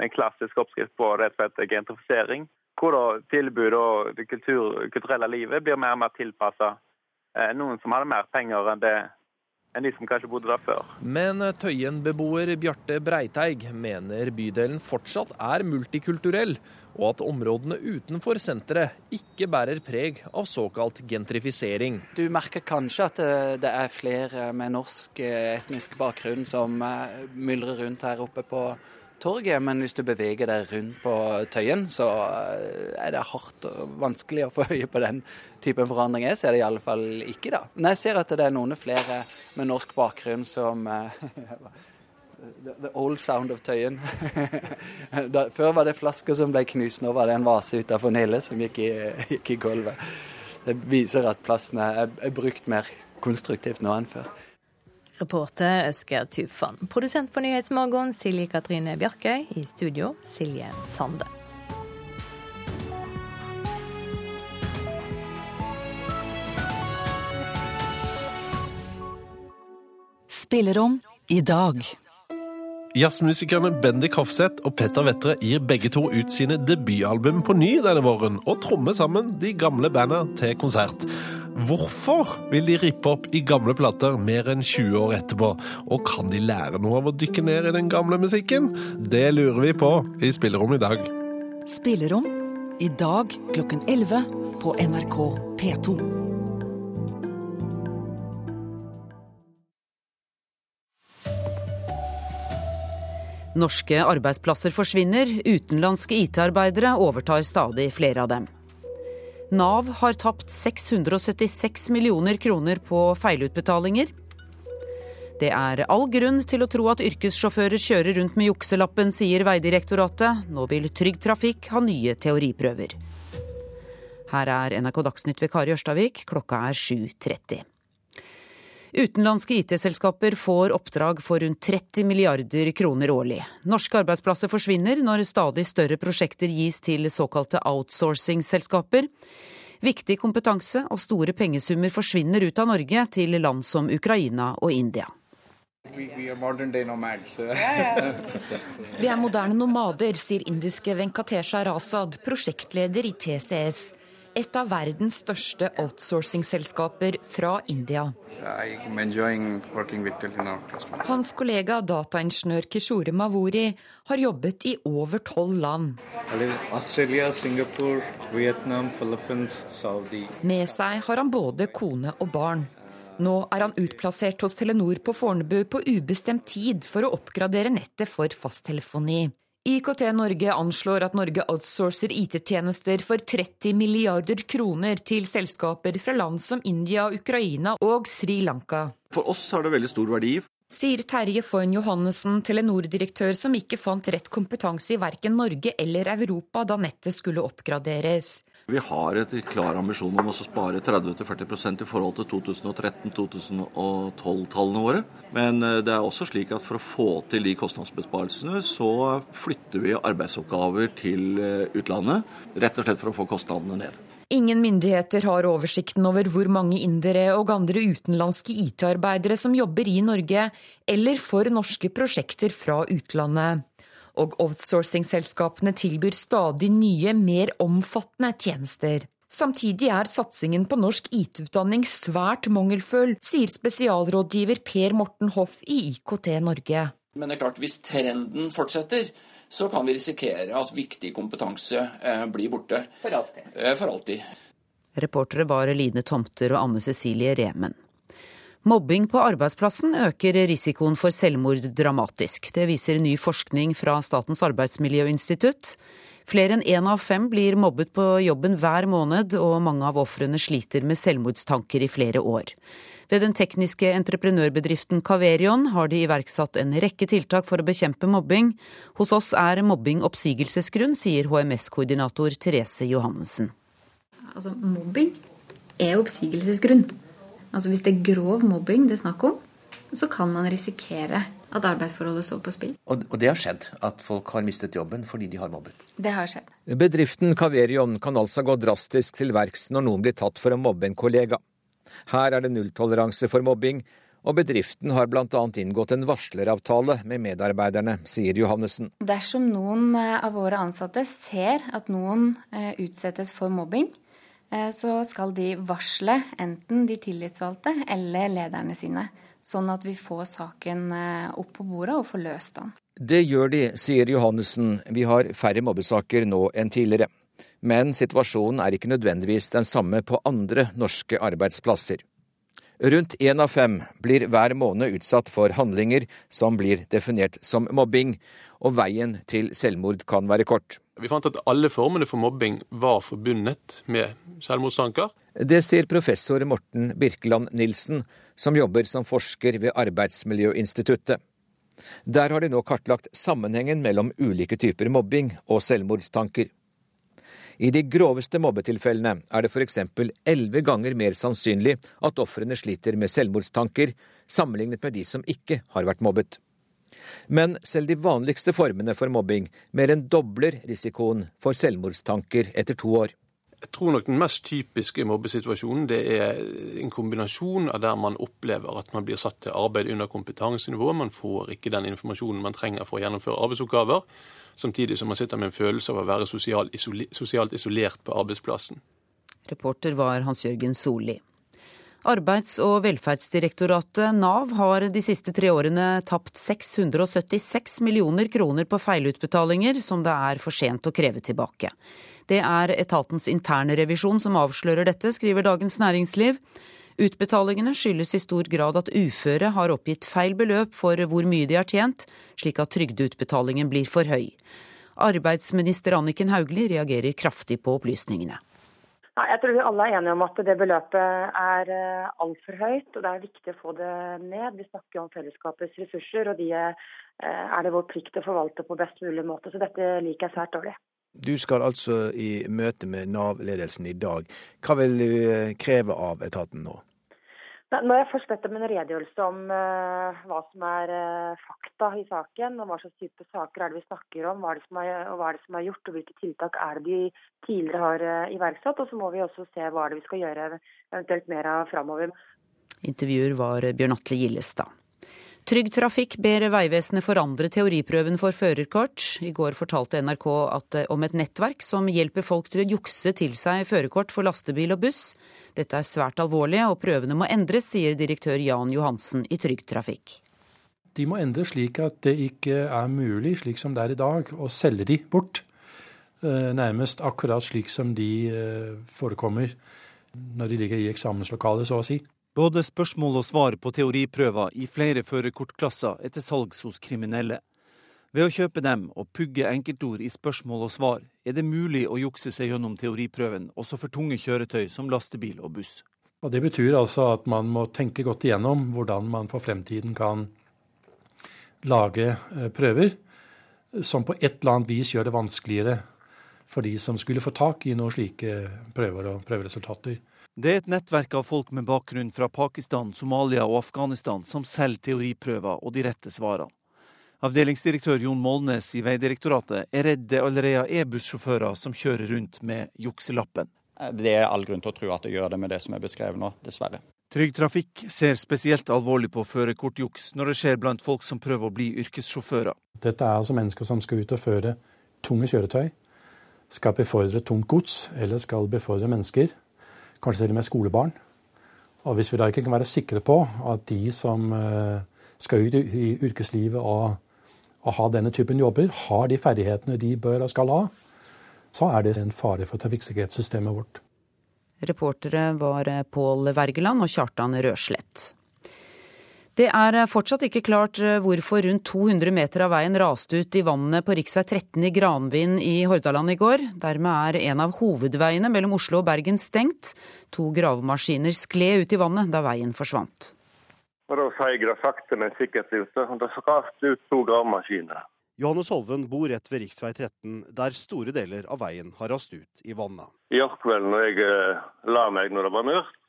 en klassisk oppskrift på rett og slett gentrifisering. Hvor da tilbud og det kultur, kulturelle livet blir mer og mer tilpassa eh, noen som hadde mer penger enn, det, enn de som kanskje bodde der før. Men Tøyen-beboer Bjarte Breiteig mener bydelen fortsatt er multikulturell, og at områdene utenfor senteret ikke bærer preg av såkalt gentrifisering. Du merker kanskje at eh, det er flere med norsk eh, etnisk bakgrunn som myldrer rundt her oppe på torget, men hvis du beveger deg rundt på Tøyen, så eh, er det hardt og vanskelig å få øye på den typen forandring. Jeg ser det i alle fall ikke, da. Men jeg ser at det er noen flere med norsk bakgrunn som eh, The old sound of Tøyen. Før var det flasker som ble knust, nå var det en vase utafor Nille som gikk i, gikk i, gulvet. Det viser at plassen er, er brukt mer konstruktivt nå enn før. Reporter Øsker Tufan. Produsent for Nyhetsmorgen Silje Katrine Bjarkøy. I studio Silje Sande. Spillerom i dag. Jazzmusikerne Bendik Hofseth og Petter Vettre gir begge to ut sine debutalbum på ny denne våren, og trommer sammen de gamle banda til konsert. Hvorfor vil de rippe opp i gamle plater mer enn 20 år etterpå? Og kan de lære noe av å dykke ned i den gamle musikken? Det lurer vi på i Spillerom i dag. Spillerom i dag klokken 11 på NRK P2. Norske arbeidsplasser forsvinner, utenlandske IT-arbeidere overtar stadig flere av dem. Nav har tapt 676 millioner kroner på feilutbetalinger. Det er all grunn til å tro at yrkessjåfører kjører rundt med jukselappen, sier Veidirektoratet. Nå vil Trygg Trafikk ha nye teoriprøver. Her er NRK Dagsnytt ved Kari Ørstavik. Klokka er 7.30. Utenlandske IT-selskaper får oppdrag for rundt 30 milliarder kroner årlig. Norske arbeidsplasser forsvinner når stadig større prosjekter gis til såkalte outsourcing-selskaper. Viktig kompetanse og store pengesummer forsvinner ut av Norge til land som Ukraina og India. Vi er moderne nomader, sier indiske Venkatesha Rasad, prosjektleder i TCS et av verdens største outsourcing-selskaper fra India. Hans kollega dataingeniør Kishore Mavori har jobbet i over tolv land. Med seg har han både kone og barn. Nå er han utplassert hos Telenor på Fornebu på ubestemt tid for å oppgradere nettet for fasttelefoni. IKT Norge anslår at Norge outsourcer IT-tjenester for 30 milliarder kroner til selskaper fra land som India, Ukraina og Sri Lanka. For oss har det veldig stor verdi. Sier Terje Foyn Johannessen, Telenor-direktør som ikke fant rett kompetanse i verken Norge eller Europa da nettet skulle oppgraderes. Vi har et klar ambisjon om å spare 30-40% i forhold til 2013-2012-tallene våre. Men eh, det er også slik at for å få til de kostnadsbesparelsene, så flytter vi arbeidsoppgaver til eh, utlandet. Rett og slett for å få kostnadene ned. Ingen myndigheter har oversikten over hvor mange indere og andre utenlandske IT-arbeidere som jobber i Norge eller for norske prosjekter fra utlandet og outsourcing-selskapene tilbyr stadig nye, mer omfattende tjenester. Samtidig er satsingen på norsk IT-utdanning svært mangelfull, sier spesialrådgiver Per Morten Hoff i IKT Norge. Men det er klart, hvis trenden fortsetter, så kan vi risikere at viktig kompetanse eh, blir borte. For alltid. Eh, for alltid. Reportere var Line Tomter og Anne Cecilie Remen. Mobbing på arbeidsplassen øker risikoen for selvmord dramatisk. Det viser ny forskning fra Statens arbeidsmiljøinstitutt. Flere enn én av fem blir mobbet på jobben hver måned, og mange av ofrene sliter med selvmordstanker i flere år. Ved den tekniske entreprenørbedriften Caverion har de iverksatt en rekke tiltak for å bekjempe mobbing. Hos oss er mobbing oppsigelsesgrunn, sier HMS-koordinator Therese Johannessen. Altså, mobbing er oppsigelsesgrunn. Altså Hvis det er grov mobbing det er snakk om, så kan man risikere at arbeidsforholdet står på spill. Og, og det har skjedd? At folk har mistet jobben fordi de har mobbet? Det har skjedd. Bedriften Caverion kan altså gå drastisk til verks når noen blir tatt for å mobbe en kollega. Her er det nulltoleranse for mobbing, og bedriften har bl.a. inngått en varsleravtale med medarbeiderne, sier Johannessen. Dersom noen eh, av våre ansatte ser at noen eh, utsettes for mobbing, Eh, så skal de varsle enten de tillitsvalgte eller lederne sine. Sånn at vi får saken opp på bordet og får løst den. Det gjør de, sier Johannessen. Vi har færre mobbesaker nå enn tidligere. Men situasjonen er ikke nødvendigvis den samme på andre norske arbeidsplasser. Rundt én av fem blir hver måned utsatt for handlinger som blir definert som mobbing, og veien til selvmord kan være kort. Vi fant at alle formene for mobbing var forbundet med selvmordstanker. Det sier professor Morten Birkeland Nilsen, som jobber som forsker ved Arbeidsmiljøinstituttet. Der har de nå kartlagt sammenhengen mellom ulike typer mobbing og selvmordstanker. I de groveste mobbetilfellene er det f.eks. elleve ganger mer sannsynlig at ofrene sliter med selvmordstanker, sammenlignet med de som ikke har vært mobbet. Men selv de vanligste formene for mobbing mer enn dobler risikoen for selvmordstanker etter to år. Jeg tror nok den mest typiske mobbesituasjonen det er en kombinasjon av der man opplever at man blir satt til arbeid under kompetansenivå. Man får ikke den informasjonen man trenger for å gjennomføre arbeidsoppgaver. Samtidig som man sitter med en følelse av å være sosialt isolert på arbeidsplassen. Reporter var Hans Jørgen Solli. Arbeids- og velferdsdirektoratet, Nav, har de siste tre årene tapt 676 millioner kroner på feilutbetalinger som det er for sent å kreve tilbake. Det er etatens interne revisjon som avslører dette, skriver Dagens Næringsliv. Utbetalingene skyldes i stor grad at uføre har oppgitt feil beløp for hvor mye de har tjent, slik at trygdeutbetalingen blir for høy. Arbeidsminister Anniken Hauglie reagerer kraftig på opplysningene. Nei, jeg tror vi alle er enige om at det beløpet er eh, altfor høyt, og det er viktig å få det ned. Vi snakker om fellesskapets ressurser, og de eh, er det vår plikt å forvalte på best mulig måte. Så dette liker jeg svært dårlig. Du skal altså i møte med Nav-ledelsen i dag. Hva vil du eh, kreve av etaten nå? Når jeg først bedt om en redegjørelse om uh, hva som er uh, fakta i saken, og hva slags type saker er det vi snakker om, hva er det som er, og hva er det som er gjort, og hvilke tiltak er det de tidligere har uh, iverksatt. Og så må vi også se hva er det vi skal gjøre eventuelt mer av framover. Intervjuer var Bjørn Atle Gillestad. Trygg Trafikk ber Vegvesenet forandre teoriprøven for førerkort. I går fortalte NRK at, eh, om et nettverk som hjelper folk til å jukse til seg førerkort for lastebil og buss. Dette er svært alvorlig, og prøvene må endres, sier direktør Jan Johansen i Trygg Trafikk. De må endres slik at det ikke er mulig, slik som det er i dag, å selge de bort. Eh, nærmest akkurat slik som de eh, forekommer når de ligger i eksamenslokalet, så å si. Både spørsmål og svar på teoriprøver i flere førerkortklasser er til salgs hos kriminelle. Ved å kjøpe dem og pugge enkeltord i spørsmål og svar, er det mulig å jukse seg gjennom teoriprøven også for tunge kjøretøy som lastebil og buss. Og Det betyr altså at man må tenke godt igjennom hvordan man for fremtiden kan lage eh, prøver som på et eller annet vis gjør det vanskeligere for de som skulle få tak i noen slike prøver og prøveresultater. Det er et nettverk av folk med bakgrunn fra Pakistan, Somalia og Afghanistan som selger teoriprøver og de rette svarene. Avdelingsdirektør Jon Molnes i Vegdirektoratet er redd det allerede er bussjåfører som kjører rundt med jukselappen. Det er all grunn til å tro at det gjør det med det som er beskrevet nå, dessverre. Trygg Trafikk ser spesielt alvorlig på førerkortjuks når det skjer blant folk som prøver å bli yrkessjåfører. Dette er altså mennesker som skal ut og føre tunge kjøretøy, skal befordre tungt gods eller skal befordre mennesker kanskje til og med skolebarn. Og hvis vi da ikke kan være sikre på at de som eh, skal ut i yrkeslivet og, og ha denne typen jobber, har de ferdighetene de bør og skal ha, så er det en fare for trafikksikkerhetssystemet vårt. Reportere var Pål Wergeland og Kjartan Røslett. Det er fortsatt ikke klart eh, hvorfor rundt 200 meter av veien raste ut i vannet på rv. 13 i Granvin i Hordaland i går. Dermed er en av hovedveiene mellom Oslo og Bergen stengt. To gravemaskiner skled ut i vannet da veien forsvant. Og Da seigra sakte, men sikkert ut. Det raste ut to gravemaskiner. Johannes Holven bor rett ved rv. 13, der store deler av veien har rast ut i vannet. I kveld når jeg eh, la meg når det var mørkt,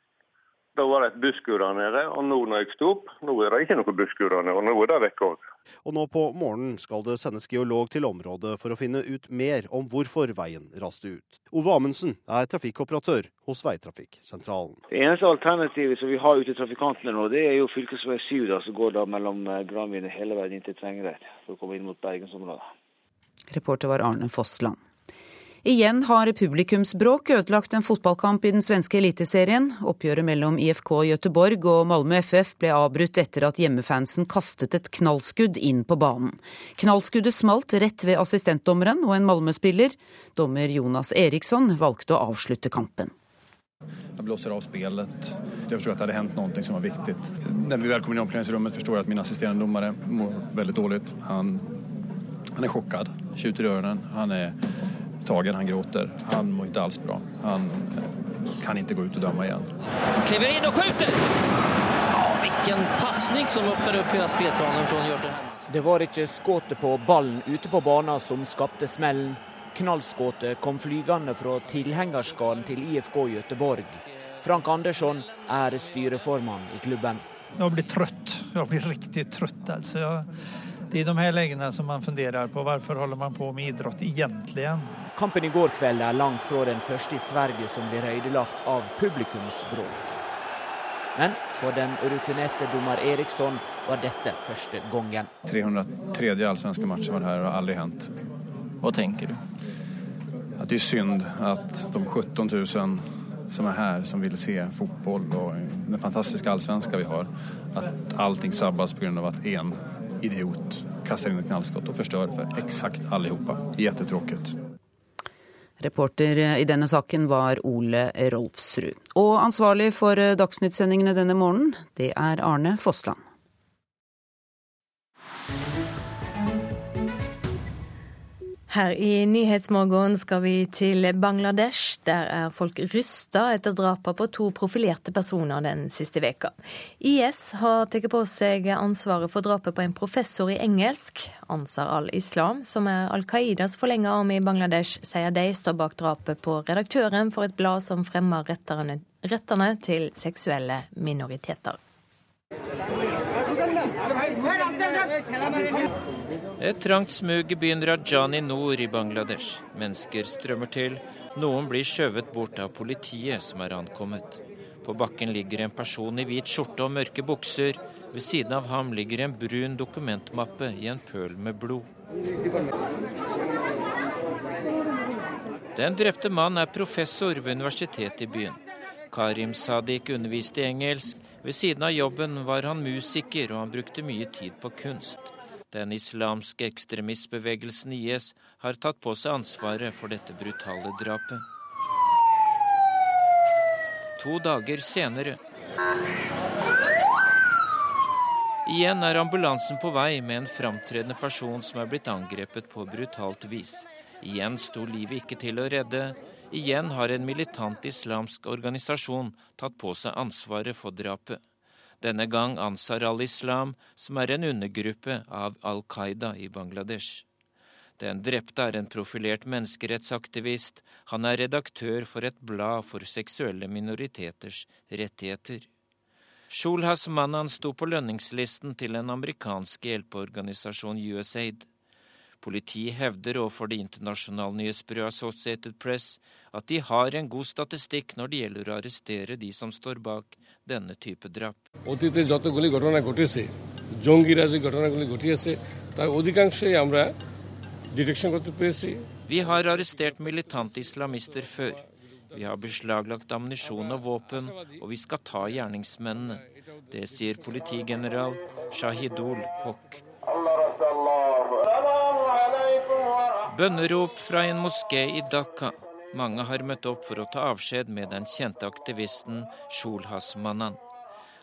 da var det et busskur der nede. Og nå når jeg sto opp, nå er det ikke noe busskur der nede, og nå er det vekk òg. Og nå på morgenen skal det sendes geolog til området for å finne ut mer om hvorfor veien raste ut. Ove Amundsen er trafikkoperatør hos Veitrafikksentralen. Det eneste alternativet som vi har ute til trafikantene nå, det er jo fv. 7, da, som går da mellom Granvin og hele veien inn til Trengereid, for å komme inn mot bergensområdet. Reporter var Arne Fossland. Igjen har publikumsbråk ødelagt en fotballkamp i den svenske eliteserien. Oppgjøret mellom IFK Göteborg og Malmö FF ble avbrutt etter at hjemmefansen kastet et knallskudd inn på banen. Knallskuddet smalt rett ved assistentdommeren og en Malmö-spiller. Dommer Jonas Eriksson valgte å avslutte kampen. Jeg blåser av spillet. Jeg forstår at det hadde hendt noe som var viktig. Når vi vel kommer inn i omklæringsrommet, forstår jeg at min assisterende dommer mår veldig dårlig. Han, han er sjokkert. skyter i ørene. Han er tagen, han gråter. Han mår ikke alls bra. Han eh, kan ikke gå ut og dømme igjen. Han kliver inn og skyter! Ja, hvilken pasning som åpner opp hele spillplanen fra Hjørte Det var ikke skuddet på ballen ute på banen som skapte smellen. Knallskuddet kom flygende fra tilhengerskaden til IFK Göteborg. Frank Andersson er styreformann i klubben. Jeg blir trøtt. Jeg blir riktig trøtt. Altså. Jeg, det er i de her legene som man funderer på hvorfor holder man på med idrett egentlig. Kampen i går kveld er langt fra den første i Sverige som blir ødelagt av publikumsbråk. Men for den rutinerte dommer Eriksson var dette første gangen. 303. allsvenske matchen var det her, og har aldri hendt. Hva tenker du? At det er synd at de 17 000 som er her, som vil se fotball og den fantastiske allsvenska vi har, at allting sabbas pga. at én idiot kastar inn et knallskott og förstör for exakt allihopa. Jättetråkigt. Reporter i denne saken var Ole Rolfsrud. Og ansvarlig for Dagsnytt-sendingene denne morgenen, det er Arne Fossland. Her i Nyhetsmorgen skal vi til Bangladesh. Der er folk rysta etter drapene på to profilerte personer den siste veka. IS har tatt på seg ansvaret for drapet på en professor i engelsk. Ansar al-Islam, som er Al Qaidas forlenga arm i Bangladesh, sier de står bak drapet på redaktøren for et blad som fremmer rettene til seksuelle minoriteter. Et trangt smug i byen Rajani nord i Bangladesh. Mennesker strømmer til. Noen blir skjøvet bort av politiet som er ankommet. På bakken ligger en person i hvit skjorte og mørke bukser. Ved siden av ham ligger en brun dokumentmappe i en pøl med blod. Den drepte mannen er professor ved universitetet i byen. Karim Sadiq underviste i engelsk. Ved siden av jobben var han musiker, og han brukte mye tid på kunst. Den islamske ekstremistbevegelsen IS har tatt på seg ansvaret for dette brutale drapet. To dager senere Igjen er ambulansen på vei med en framtredende person som er blitt angrepet på brutalt vis. Igjen sto livet ikke til å redde. Igjen har en militant islamsk organisasjon tatt på seg ansvaret for drapet. Denne gang Ansar al-Islam, som er en undergruppe av Al Qaida i Bangladesh. Den drepte er en profilert menneskerettsaktivist. Han er redaktør for et blad for seksuelle minoriteters rettigheter. Shulhas Manan sto på lønningslisten til den amerikanske hjelpeorganisasjon USAID. Politiet hevder overfor det internasjonale nyhetsbyrået Associated Press at de har en god statistikk når det gjelder å arrestere de som står bak denne type drap. Vi har arrestert militante islamister før. Vi har beslaglagt ammunisjon og våpen, og vi skal ta gjerningsmennene. Det sier politigeneral Shahidul Hok. Bønnerop fra en moské i Dhaka. Mange har møtt opp for å ta avskjed med den kjente aktivisten Shulhas Manan.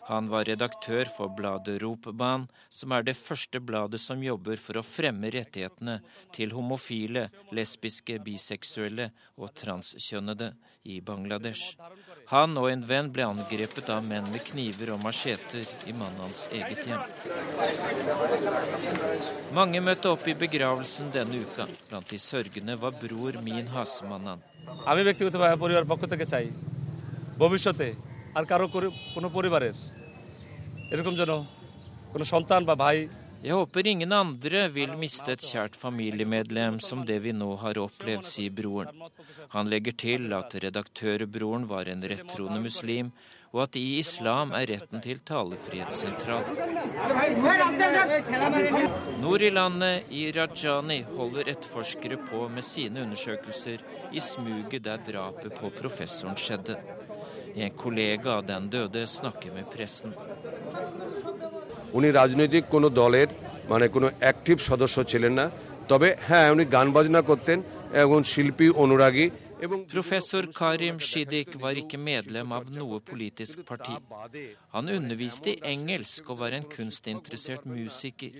Han var redaktør for bladet Ropban, som er det første bladet som jobber for å fremme rettighetene til homofile, lesbiske, biseksuelle og transkjønnede i Bangladesh. Han og en venn ble angrepet av menn med kniver og macheter i mannen hans eget hjem. Mange møtte opp i begravelsen denne uka. Blant de sørgende var bror Min Hasmanan. আমি ব্যক্তিগতভাবে পরিবার পক্ষ থেকে চাই ভবিষ্যতে আর কারো কোনো পরিবারের এরকম যেন কোনো সন্তান বা ভাই Jeg håper ingen andre vil miste et kjært familiemedlem som det vi nå har opplevd, sier broren. Han legger til at redaktørbroren var en rettroende muslim, og at i islam er retten til talefrihet sentral. Nord i landet, i Rajani, holder etterforskere på med sine undersøkelser i smuget der drapet på professoren skjedde. En kollega av den døde snakker med pressen. উনি রাজনৈতিক কোনো দলের মানে কোনো অ্যাক্টিভ সদস্য ছিলেন না তবে হ্যাঁ উনি গান বাজনা করতেন এবং শিল্পী অনুরাগী Professor Karim Shidik var ikke medlem av noe politisk parti. Han underviste i engelsk og var en kunstinteressert musiker.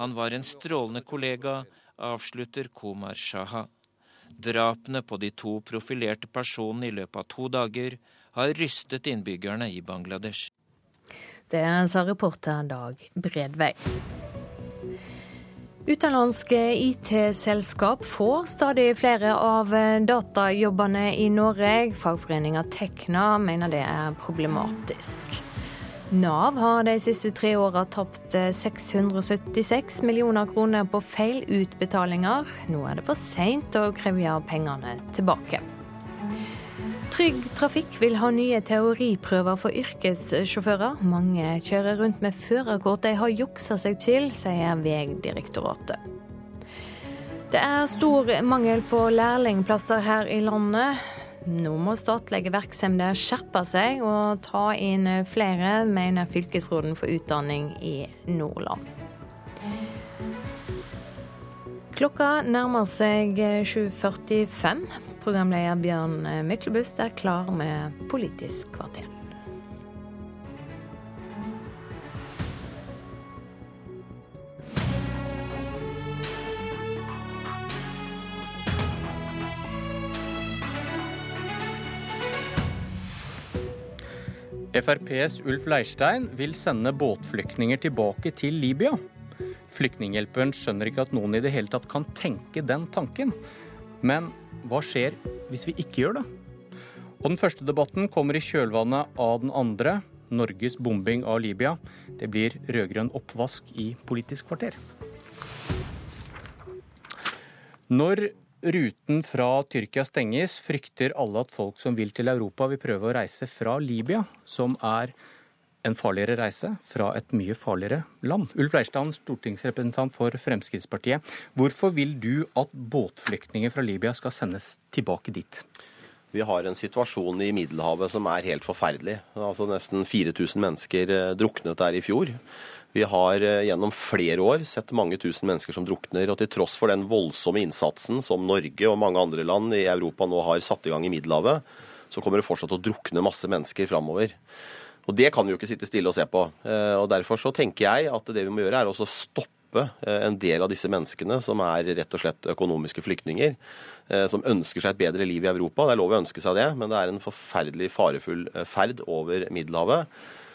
Han var en strålende kollega, avslutter Komar Shaha. Drapene på de to profilerte personene i løpet av to dager har rystet innbyggerne i Bangladesh. Det sa reporter Dag Bredvei. Utenlandske IT-selskap får stadig flere av datajobbene i Norge. Fagforeninga Tekna mener det er problematisk. Nav har de siste tre åra tapt 676 millioner kroner på feil utbetalinger. Nå er det for seint å kreve pengene tilbake. Trygg Trafikk vil ha nye teoriprøver for yrkessjåfører. Mange kjører rundt med førerkort de har juksa seg til, sier Vegdirektoratet. Det er stor mangel på lærlingplasser her i landet. Nå må statlige virksomheter skjerpe seg og ta inn flere, mener fylkesråden for utdanning i Nordland. Klokka nærmer seg 7.45. Programleder Bjørn Myklebust er klar med Politisk kvarter. FrPs Ulf Leirstein vil sende båtflyktninger tilbake til Libya. Flyktninghjelperen skjønner ikke at noen i det hele tatt kan tenke den tanken. Men hva skjer hvis vi ikke gjør det? Og Den første debatten kommer i kjølvannet av den andre, Norges bombing av Libya. Det blir rød-grønn oppvask i Politisk kvarter. Når ruten fra Tyrkia stenges, frykter alle at folk som vil til Europa, vil prøve å reise fra Libya, som er en farligere reise fra et mye farligere land. Ulf Leirstein, stortingsrepresentant for Fremskrittspartiet. Hvorfor vil du at båtflyktninger fra Libya skal sendes tilbake dit? Vi har en situasjon i Middelhavet som er helt forferdelig. Altså Nesten 4000 mennesker druknet der i fjor. Vi har gjennom flere år sett mange tusen mennesker som drukner. Og til tross for den voldsomme innsatsen som Norge og mange andre land i Europa nå har satt i gang i Middelhavet, så kommer det fortsatt å drukne masse mennesker framover. Og Det kan vi jo ikke sitte stille og se på. Og Derfor så tenker jeg at det vi må gjøre, er å stoppe en del av disse menneskene som er rett og slett økonomiske flyktninger, som ønsker seg et bedre liv i Europa. Det er lov å ønske seg det, men det er en forferdelig farefull ferd over Middelhavet.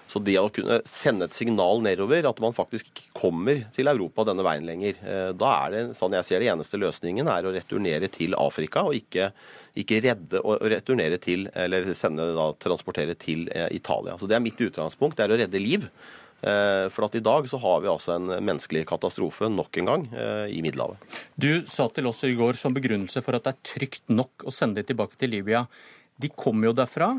Så det å kunne sende et signal nedover, at man faktisk ikke kommer til Europa denne veien lenger, da er det sånn jeg ser det eneste løsningen er å returnere til Afrika, og ikke, ikke redde og returnere til, eller sende, da, transportere til Italia. Så Det er mitt utgangspunkt, det er å redde liv. For at i dag så har vi altså en menneskelig katastrofe nok en gang i Middelhavet. Du sa til oss i går som begrunnelse for at det er trygt nok å sende dem tilbake til Libya. De kommer jo derfra,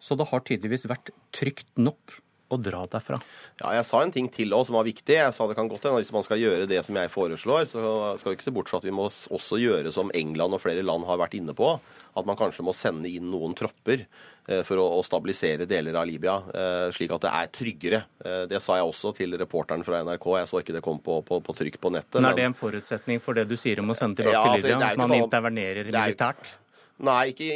så det har tydeligvis vært trygt nok å dra derfra? Ja, Jeg sa en ting til også som var viktig. Jeg sa det kan godt hende Hvis man skal gjøre det som jeg foreslår, så skal vi ikke se bort fra at vi må også gjøre som England og flere land har vært inne på. At man kanskje må sende inn noen tropper for å stabilisere deler av Libya, slik at det er tryggere. Det sa jeg også til reporteren fra NRK. Jeg så ikke det kom på, på, på trykk på nettet. Men Er det en forutsetning for det du sier om å sende tilbake ja, altså, til Libya? At man sånn, intervenerer militært? Nei, ikke,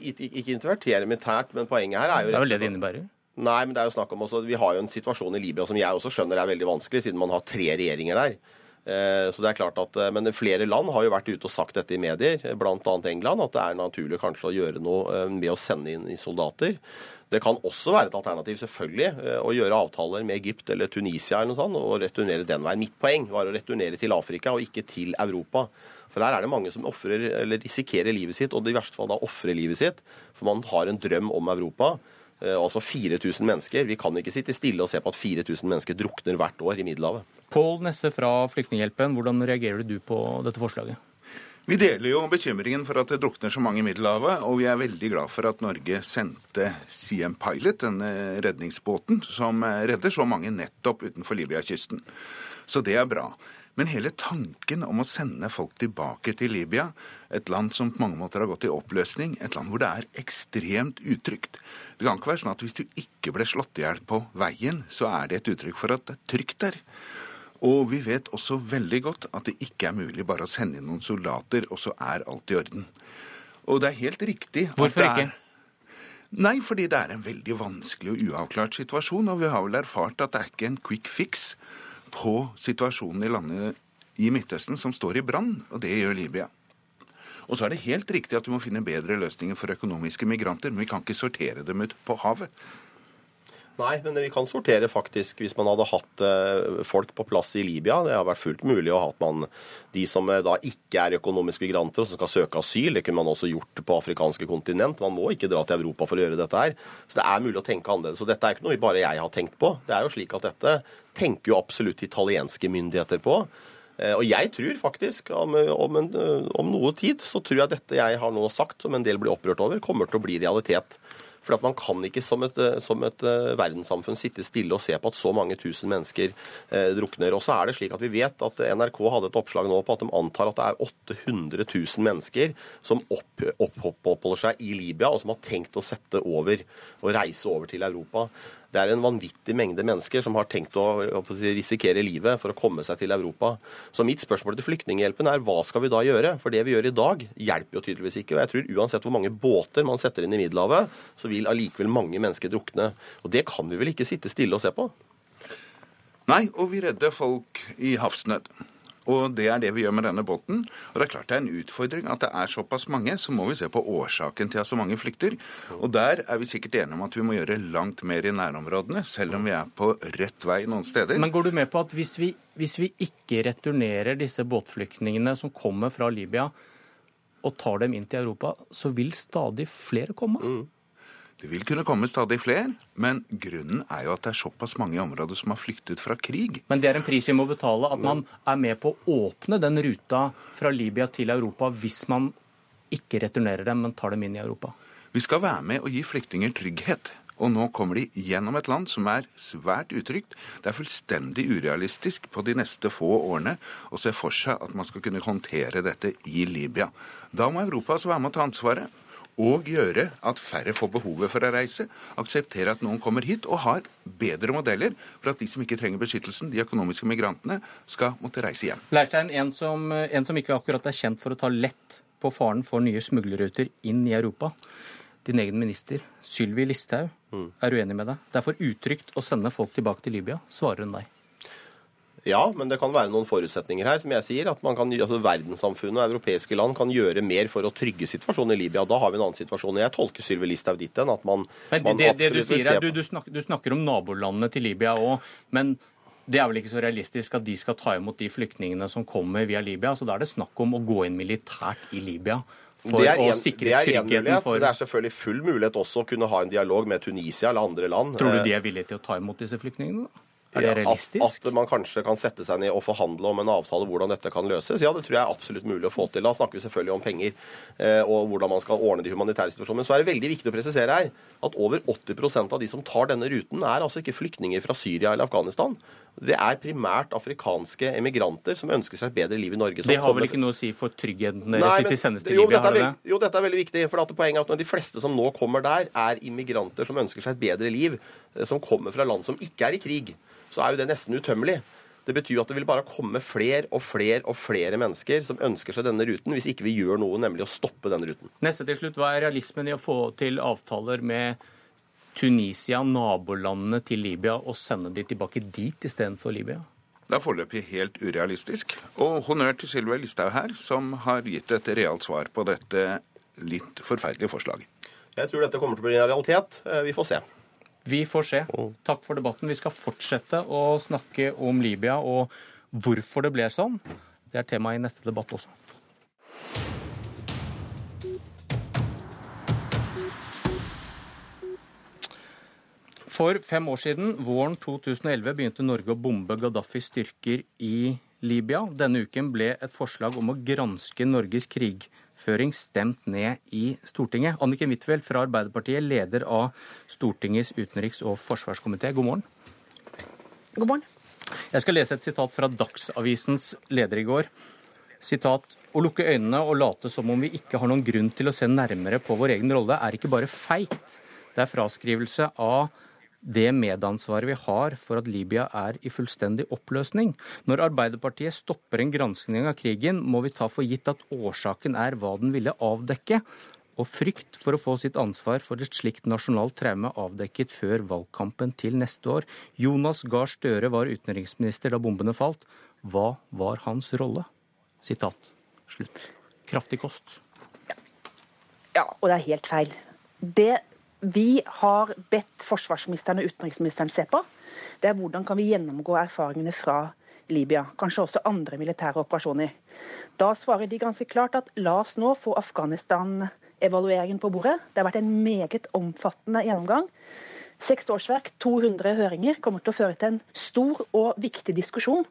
ikke, ikke intervertere militært, men poenget her er jo Det er vel det det innebærer? Nei, men det er jo snakk om også, Vi har jo en situasjon i Libya som jeg også skjønner er veldig vanskelig, siden man har tre regjeringer der. Eh, så det er klart at, eh, Men flere land har jo vært ute og sagt dette i medier, bl.a. England, at det er naturlig kanskje å gjøre noe med å sende inn soldater. Det kan også være et alternativ selvfølgelig, å gjøre avtaler med Egypt eller Tunisia eller noe sånt, og returnere den veien. Mitt poeng var å returnere til Afrika og ikke til Europa. For her er det mange som offrer, eller risikerer livet sitt, og i verste fall da ofrer livet sitt. For man har en drøm om Europa. Eh, altså 4000 mennesker. Vi kan ikke sitte stille og se på at 4000 mennesker drukner hvert år i Middelhavet. Pål Nesse fra Flyktninghjelpen, hvordan reagerer du på dette forslaget? Vi deler jo bekymringen for at det drukner så mange i Middelhavet, og vi er veldig glad for at Norge sendte CM Pilot, denne redningsbåten, som redder så mange nettopp utenfor Libya-kysten. Så det er bra. Men hele tanken om å sende folk tilbake til Libya, et land som på mange måter har gått i oppløsning, et land hvor det er ekstremt utrygt Det kan ikke være sånn at hvis du ikke ble slått i hjel på veien, så er det et uttrykk for at det er trygt der. Og vi vet også veldig godt at det ikke er mulig bare å sende inn noen soldater, og så er alt i orden. Og det er helt riktig Hvorfor ikke? Nei, fordi det er en veldig vanskelig og uavklart situasjon, og vi har vel erfart at det er ikke en quick fix på situasjonen i landet i Midtøsten som står i brann, og det gjør Libya. Og så er det helt riktig at vi må finne bedre løsninger for økonomiske migranter, men vi kan ikke sortere dem ut på havet. Nei, men vi kan sortere faktisk hvis man hadde hatt eh, folk på plass i Libya. Det har vært fullt mulig å ha at man de som eh, da ikke er økonomiske migranter og som skal søke asyl. Det kunne man også gjort på afrikanske kontinent. Man må ikke dra til Europa for å gjøre dette her. Så det er mulig å tenke annerledes. Så dette er ikke noe bare jeg har tenkt på. Det er jo slik at dette tenker jo absolutt italienske myndigheter på. Eh, og jeg tror faktisk, om, om, en, om noe tid, så tror jeg dette jeg har nå sagt, som en del blir opprørt over, kommer til å bli realitet. For at man kan ikke som et, som et uh, verdenssamfunn sitte stille og se på at så mange tusen mennesker eh, drukner. Og så er det slik at Vi vet at NRK hadde et oppslag nå på at de antar at det er 800 000 mennesker som opp, oppholder seg i Libya, og som har tenkt å sette over og reise over til Europa. Det er en vanvittig mengde mennesker som har tenkt å, å risikere livet for å komme seg til Europa. Så mitt spørsmål til Flyktninghjelpen er hva skal vi da gjøre? For det vi gjør i dag, hjelper jo tydeligvis ikke. Og jeg tror uansett hvor mange båter man setter inn i Middelhavet, så vil allikevel mange mennesker drukne. Og det kan vi vel ikke sitte stille og se på? Nei, og vi redder folk i havsnød. Og det er det vi gjør med denne båten. Og det er klart det er en utfordring at det er såpass mange. Så må vi se på årsaken til at så mange flykter. Og der er vi sikkert enige om at vi må gjøre langt mer i nærområdene, selv om vi er på rett vei noen steder. Men går du med på at hvis vi, hvis vi ikke returnerer disse båtflyktningene som kommer fra Libya, og tar dem inn til Europa, så vil stadig flere komme? Mm. Det vil kunne komme stadig flere, men grunnen er jo at det er såpass mange i området som har flyktet fra krig. Men det er en pris vi må betale, at man er med på å åpne den ruta fra Libya til Europa hvis man ikke returnerer dem, men tar dem inn i Europa? Vi skal være med og gi flyktninger trygghet. Og nå kommer de gjennom et land som er svært utrygt. Det er fullstendig urealistisk på de neste få årene å se for seg at man skal kunne håndtere dette i Libya. Da må Europa altså være med å ta ansvaret og gjøre at færre får behovet for å reise, akseptere at noen kommer hit, og har bedre modeller for at de som ikke trenger beskyttelsen, de økonomiske migrantene, skal måtte reise hjem. Leirstein, en som, en som ikke akkurat er kjent for å ta lett på faren for nye smuglerruter inn i Europa. Din egen minister, Sylvi Listhaug, mm. er uenig med deg. Det er for utrygt å sende folk tilbake til Libya, svarer hun deg. Ja, men det kan være noen forutsetninger her. som jeg sier, at man kan, altså Verdenssamfunnet og europeiske land kan gjøre mer for å trygge situasjonen i Libya. Da har vi en annen situasjon. Jeg tolker Sylvi Listhaug dit hen at man, men det, det, det du sier er, du, du, snakker, du snakker om nabolandene til Libya òg. Men det er vel ikke så realistisk at de skal ta imot de flyktningene som kommer via Libya. Så da er det snakk om å gå inn militært i Libya. For en, å sikre tryggheten for Det er selvfølgelig full mulighet også å kunne ha en dialog med Tunisia eller andre land. Tror du de er villige til å ta imot disse flyktningene? da? Er det realistisk? At, at, man kanskje kan sette seg ned og forhandle om en avtale hvordan dette kan løses. Ja, det tror jeg er absolutt mulig å få til. Da snakker vi selvfølgelig om penger eh, og hvordan man skal ordne de humanitære situasjonene. Men så er det veldig viktig å presisere her at over 80% av de som tar denne ruten, er altså ikke flyktninger fra Syria eller Afghanistan. Det er primært afrikanske emigranter som ønsker seg et bedre liv i Norge. Det har vel ikke noe å si for tryggheten deres Nei, hvis de sendes til Libya? Dette det? jo, dette er veldig viktig. for at Poenget er at når de fleste som nå kommer der, er immigranter som ønsker seg et bedre liv, eh, som kommer fra land som ikke er i krig så er jo det nesten utømmelig. Det betyr jo at det vil bare komme flere og flere og flere mennesker som ønsker seg denne ruten, hvis ikke vi gjør noe, nemlig å stoppe denne ruten. Neste til slutt, Hva er realismen i å få til avtaler med Tunisia, nabolandene til Libya, og sende de tilbake dit istedenfor Libya? Det er foreløpig helt urealistisk. Og honnør til Sylvi Listhaug her, som har gitt et realt svar på dette litt forferdelige forslaget. Jeg tror dette kommer til å bli en realitet. Eh, vi får se. Vi får se. Takk for debatten. Vi skal fortsette å snakke om Libya og hvorfor det ble sånn. Det er tema i neste debatt også. For fem år siden, våren 2011, begynte Norge å bombe Gaddafis styrker i Libya. Denne uken ble et forslag om å granske Norges krigføring stemt ned i Stortinget. Anniken Huitfeldt fra Arbeiderpartiet, leder av Stortingets utenriks- og forsvarskomité. God morgen. God morgen. Jeg skal lese et sitat fra Dagsavisens leder i går. Sitat å lukke øynene og late som om vi ikke har noen grunn til å se nærmere på vår egen rolle, er ikke bare feigt. Det er fraskrivelse av det medansvaret vi har for at Libya er i fullstendig oppløsning. Når Arbeiderpartiet stopper en granskning av krigen, må vi ta for gitt at årsaken er hva den ville avdekke, og frykt for å få sitt ansvar for et slikt nasjonalt traume avdekket før valgkampen til neste år. Jonas Gahr Støre var utenriksminister da bombene falt. Hva var hans rolle? Sitat slutt. Kraftig kost. Ja, og det er helt feil. Det vi har bedt forsvarsministeren og utenriksministeren se på, det er hvordan kan vi gjennomgå erfaringene fra Libya, kanskje også andre militære operasjoner. Da svarer de ganske klart at la oss nå få Afghanistan-evalueringen på bordet. Det har vært en meget omfattende gjennomgang. Seks årsverk, 200 høringer, kommer til å føre til en stor og viktig diskusjon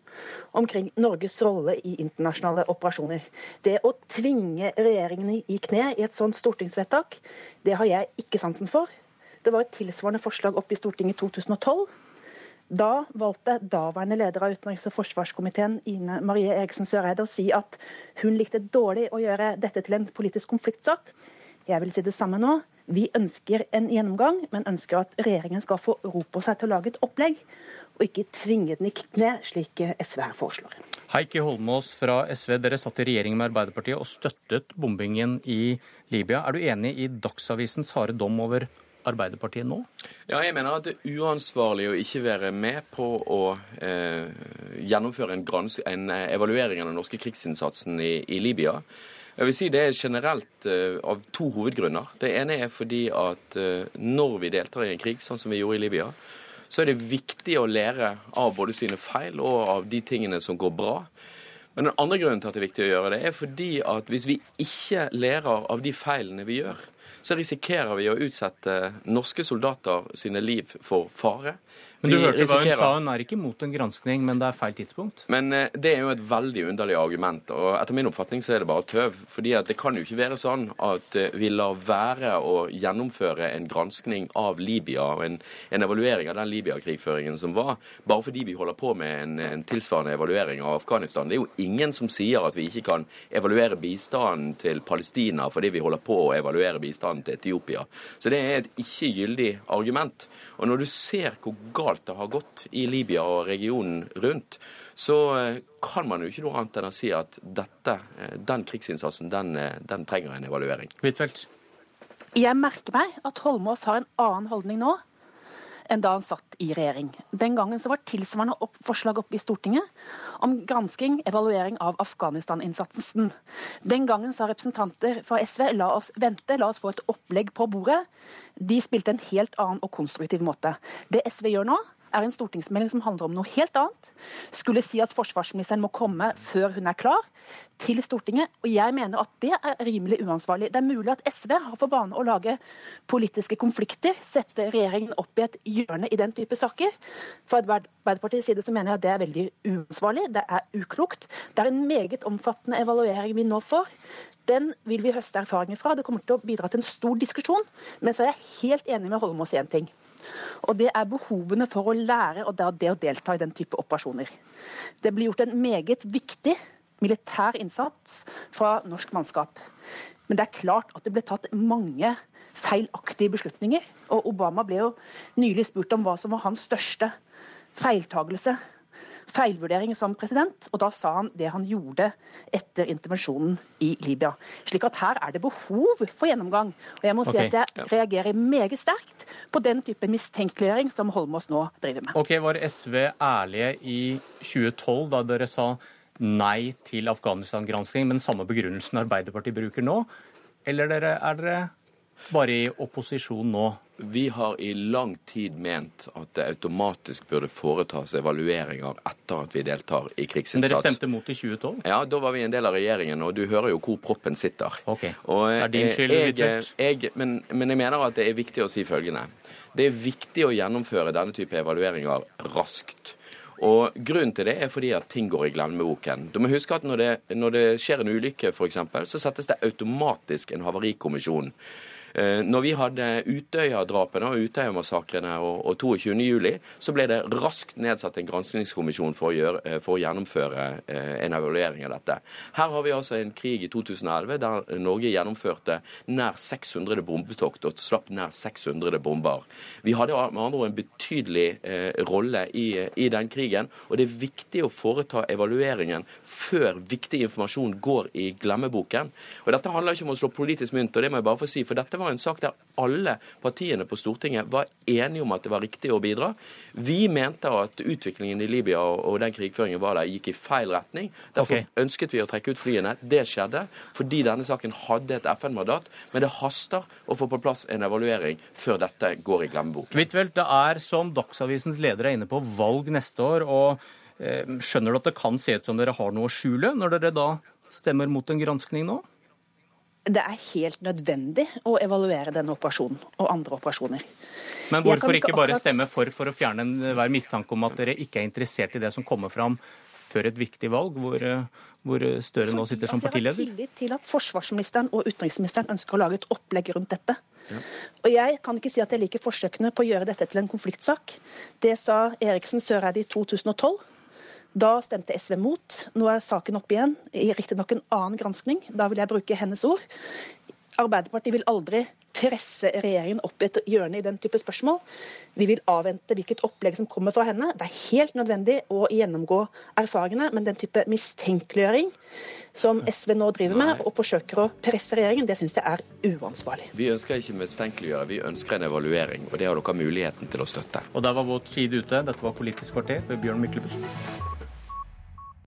omkring Norges rolle i internasjonale operasjoner. Det å tvinge regjeringene i kne i et sånt stortingsvedtak, det har jeg ikke sansen for. Det var et tilsvarende forslag oppe i Stortinget i 2012. Da valgte daværende leder av utenriks- og forsvarskomiteen, Ine Marie Eriksen Søreide, å si at hun likte dårlig å gjøre dette til en politisk konfliktsak. Jeg vil si det samme nå. Vi ønsker en gjennomgang, men ønsker at regjeringen skal få ro på seg til å lage et opplegg, og ikke tvinge den i kne, slik SV her foreslår. Heikki Holmås fra SV, dere satt i regjering med Arbeiderpartiet og støttet bombingen i Libya. Er du enig i Dagsavisens harde dom over Arbeiderpartiet nå? Ja, jeg mener at det er uansvarlig å ikke være med på å eh, gjennomføre en, en, evaluering av den norske krigsinnsatsen i, i Libya. Jeg vil si Det er generelt uh, av to hovedgrunner. Det ene er fordi at uh, når vi deltar i en krig, sånn som vi gjorde i Libya, så er det viktig å lære av både sine feil og av de tingene som går bra. Men den andre grunnen til at det er viktig å gjøre det, er fordi at hvis vi ikke lærer av de feilene vi gjør, så risikerer vi å utsette norske soldater sine liv for fare. Men du vi hørte hva hun sa, hun er ikke mot en granskning, men det er feil tidspunkt? Men eh, det er jo et veldig underlig argument, og etter min oppfatning så er det bare tøv. fordi at det kan jo ikke være sånn at eh, vi lar være å gjennomføre en granskning av Libya og en, en evaluering av den Libya-krigføringen som var, bare fordi vi holder på med en, en, tilsvarende evaluering av Afghanistan. Det er jo ingen som sier at vi ikke kan evaluere bistanden til Palestina fordi vi holder på å evaluere bistanden til Etiopia. Så det er et ikke gyldig argument. Og når du ser hvor galt det har gått i Libya og regionen rundt, så eh, kan man jo ikke noe annet enn å si at dette, eh, den krigsinnsatsen, den, eh, den trenger en evaluering. Huitfeldt? Jeg merker meg at Holmås har en annen holdning nå enn da han satt i regjering. Den gangen så var tilsvarende opp, forslag oppe i Stortinget om gransking, evaluering av Afghanistan-innsatsen. Den gangen sa representanter fra SV la oss vente, la oss få et opplegg på bordet. De spilte en helt annen og konstruktiv måte. Det SV gjør nå, er en stortingsmelding som handler om noe helt annet. Skulle si at forsvarsministeren må komme før hun er klar til Stortinget. Og jeg mener at det er rimelig uansvarlig. Det er mulig at SV har for vane å lage politiske konflikter, sette regjeringen opp i et hjørne i den type saker. Fra Arbeiderpartiets side så mener jeg at det er veldig uansvarlig, det er uklokt. Det er en meget omfattende evaluering vi nå får. Den vil vi høste erfaringer fra. Det kommer til å bidra til en stor diskusjon. Men så er jeg helt enig med Holmås i én ting. Og det er behovene for å lære og det å delta i den type operasjoner. Det blir gjort en meget viktig militær innsats fra norsk mannskap. Men det er klart at det ble tatt mange feilaktige beslutninger. Og Obama ble jo nylig spurt om hva som var hans største feiltagelse. Feilvurdering som president, og da sa han det han gjorde etter intervensjonen i Libya. Slik at her er det behov for gjennomgang. Og jeg må si at jeg reagerer meget sterkt på den type mistenkeliggjøring som Holmås nå driver med. Ok, Var SV ærlige i 2012 da dere sa nei til Afghanistan-gransking, med den samme begrunnelsen Arbeiderpartiet bruker nå? Eller er dere bare i opposisjon nå? Vi har i lang tid ment at det automatisk burde foretas evalueringer etter at vi deltar i Men krigsinnsats. dere stemte mot i 2012? Ja, da var vi en del av regjeringen, og du hører jo hvor proppen sitter. Ok, Og, er din skyld, jeg, men, men jeg mener at det er viktig å si følgende. Det er viktig å gjennomføre denne type evalueringer raskt. Og Grunnen til det er fordi at ting går i glemmeboken. Du må huske at Når det, når det skjer en ulykke, eksempel, så settes det automatisk en havarikommisjon. Eh, Når vi hadde Utøya-drapene og Utøya-massakrene og, og 22. juli, så ble det raskt nedsatt en granskingskommisjon for eh, for å gjennomføre eh, en evaluering av dette. Her har vi altså en krig i 2011 der Norge gjennomførte nær 600 bombetokt og slapp nær 600 bomber. Vi hadde med andre ord en betydelig eh, rolle i, i den krigen, og det er viktig å foreta evalueringen før viktig informasjon går i glemmeboken. Og Dette handler ikke om å slå politisk mynt, og det må jeg bare få si, for dette var en sak der alle partiene på Stortinget var enige om at det var riktig å bidra. Vi mente at utviklingen i Libya og og den krigføringen var der, gikk i feil retning. Derfor okay. ønsket vi å trekke ut flyene. Det skjedde fordi denne saken hadde et FN-mandat, men det haster å få på plass en evaluering før dette går i glemmeboken. Huitfeldt, det er, som Dagsavisens leder er inne på, valg neste år. og eh, Skjønner du at det kan se ut som dere har noe å skjule, når dere da stemmer mot en granskning nå? Det er helt nødvendig å evaluere denne operasjonen og andre operasjoner. Men hvorfor ikke ikke bare akkurat- stemme for for å fjerne enhver mistanke om at dere ikke er interessert i det som kommer fram før et viktig valg, hvor, eh, hvor Støre nå sitter som At jeg har partileder? tillit til at forsvarsministeren og utenriksministeren ønsker å lage et opplegg rundt dette. Og Jeg kan ikke si at jeg liker forsøkene på å gjøre dette til en konfliktsak. Det sa Eriksen Søreide i 2012. Da stemte SV mot. Nå er saken oppe igjen, i riktignok en annen granskning. Da vil jeg bruke hennes ord. Arbeiderpartiet vil aldri presse regjeringen opp i et hjørne i den type spørsmål. Vi vil avvente hvilket opplegg som kommer fra henne. Det er helt nødvendig å gjennomgå erfaringene, men den type mistenkeliggjøring som SV nå driver med, og forsøker å presse regjeringen, det syns jeg er uansvarlig. Vi ønsker ikke mistenkeliggjøre, vi ønsker en evaluering. Og det har dere muligheten til å støtte. Og der var vår tid ute. Dette var Politisk kvarter ved Bjørn Myklebust.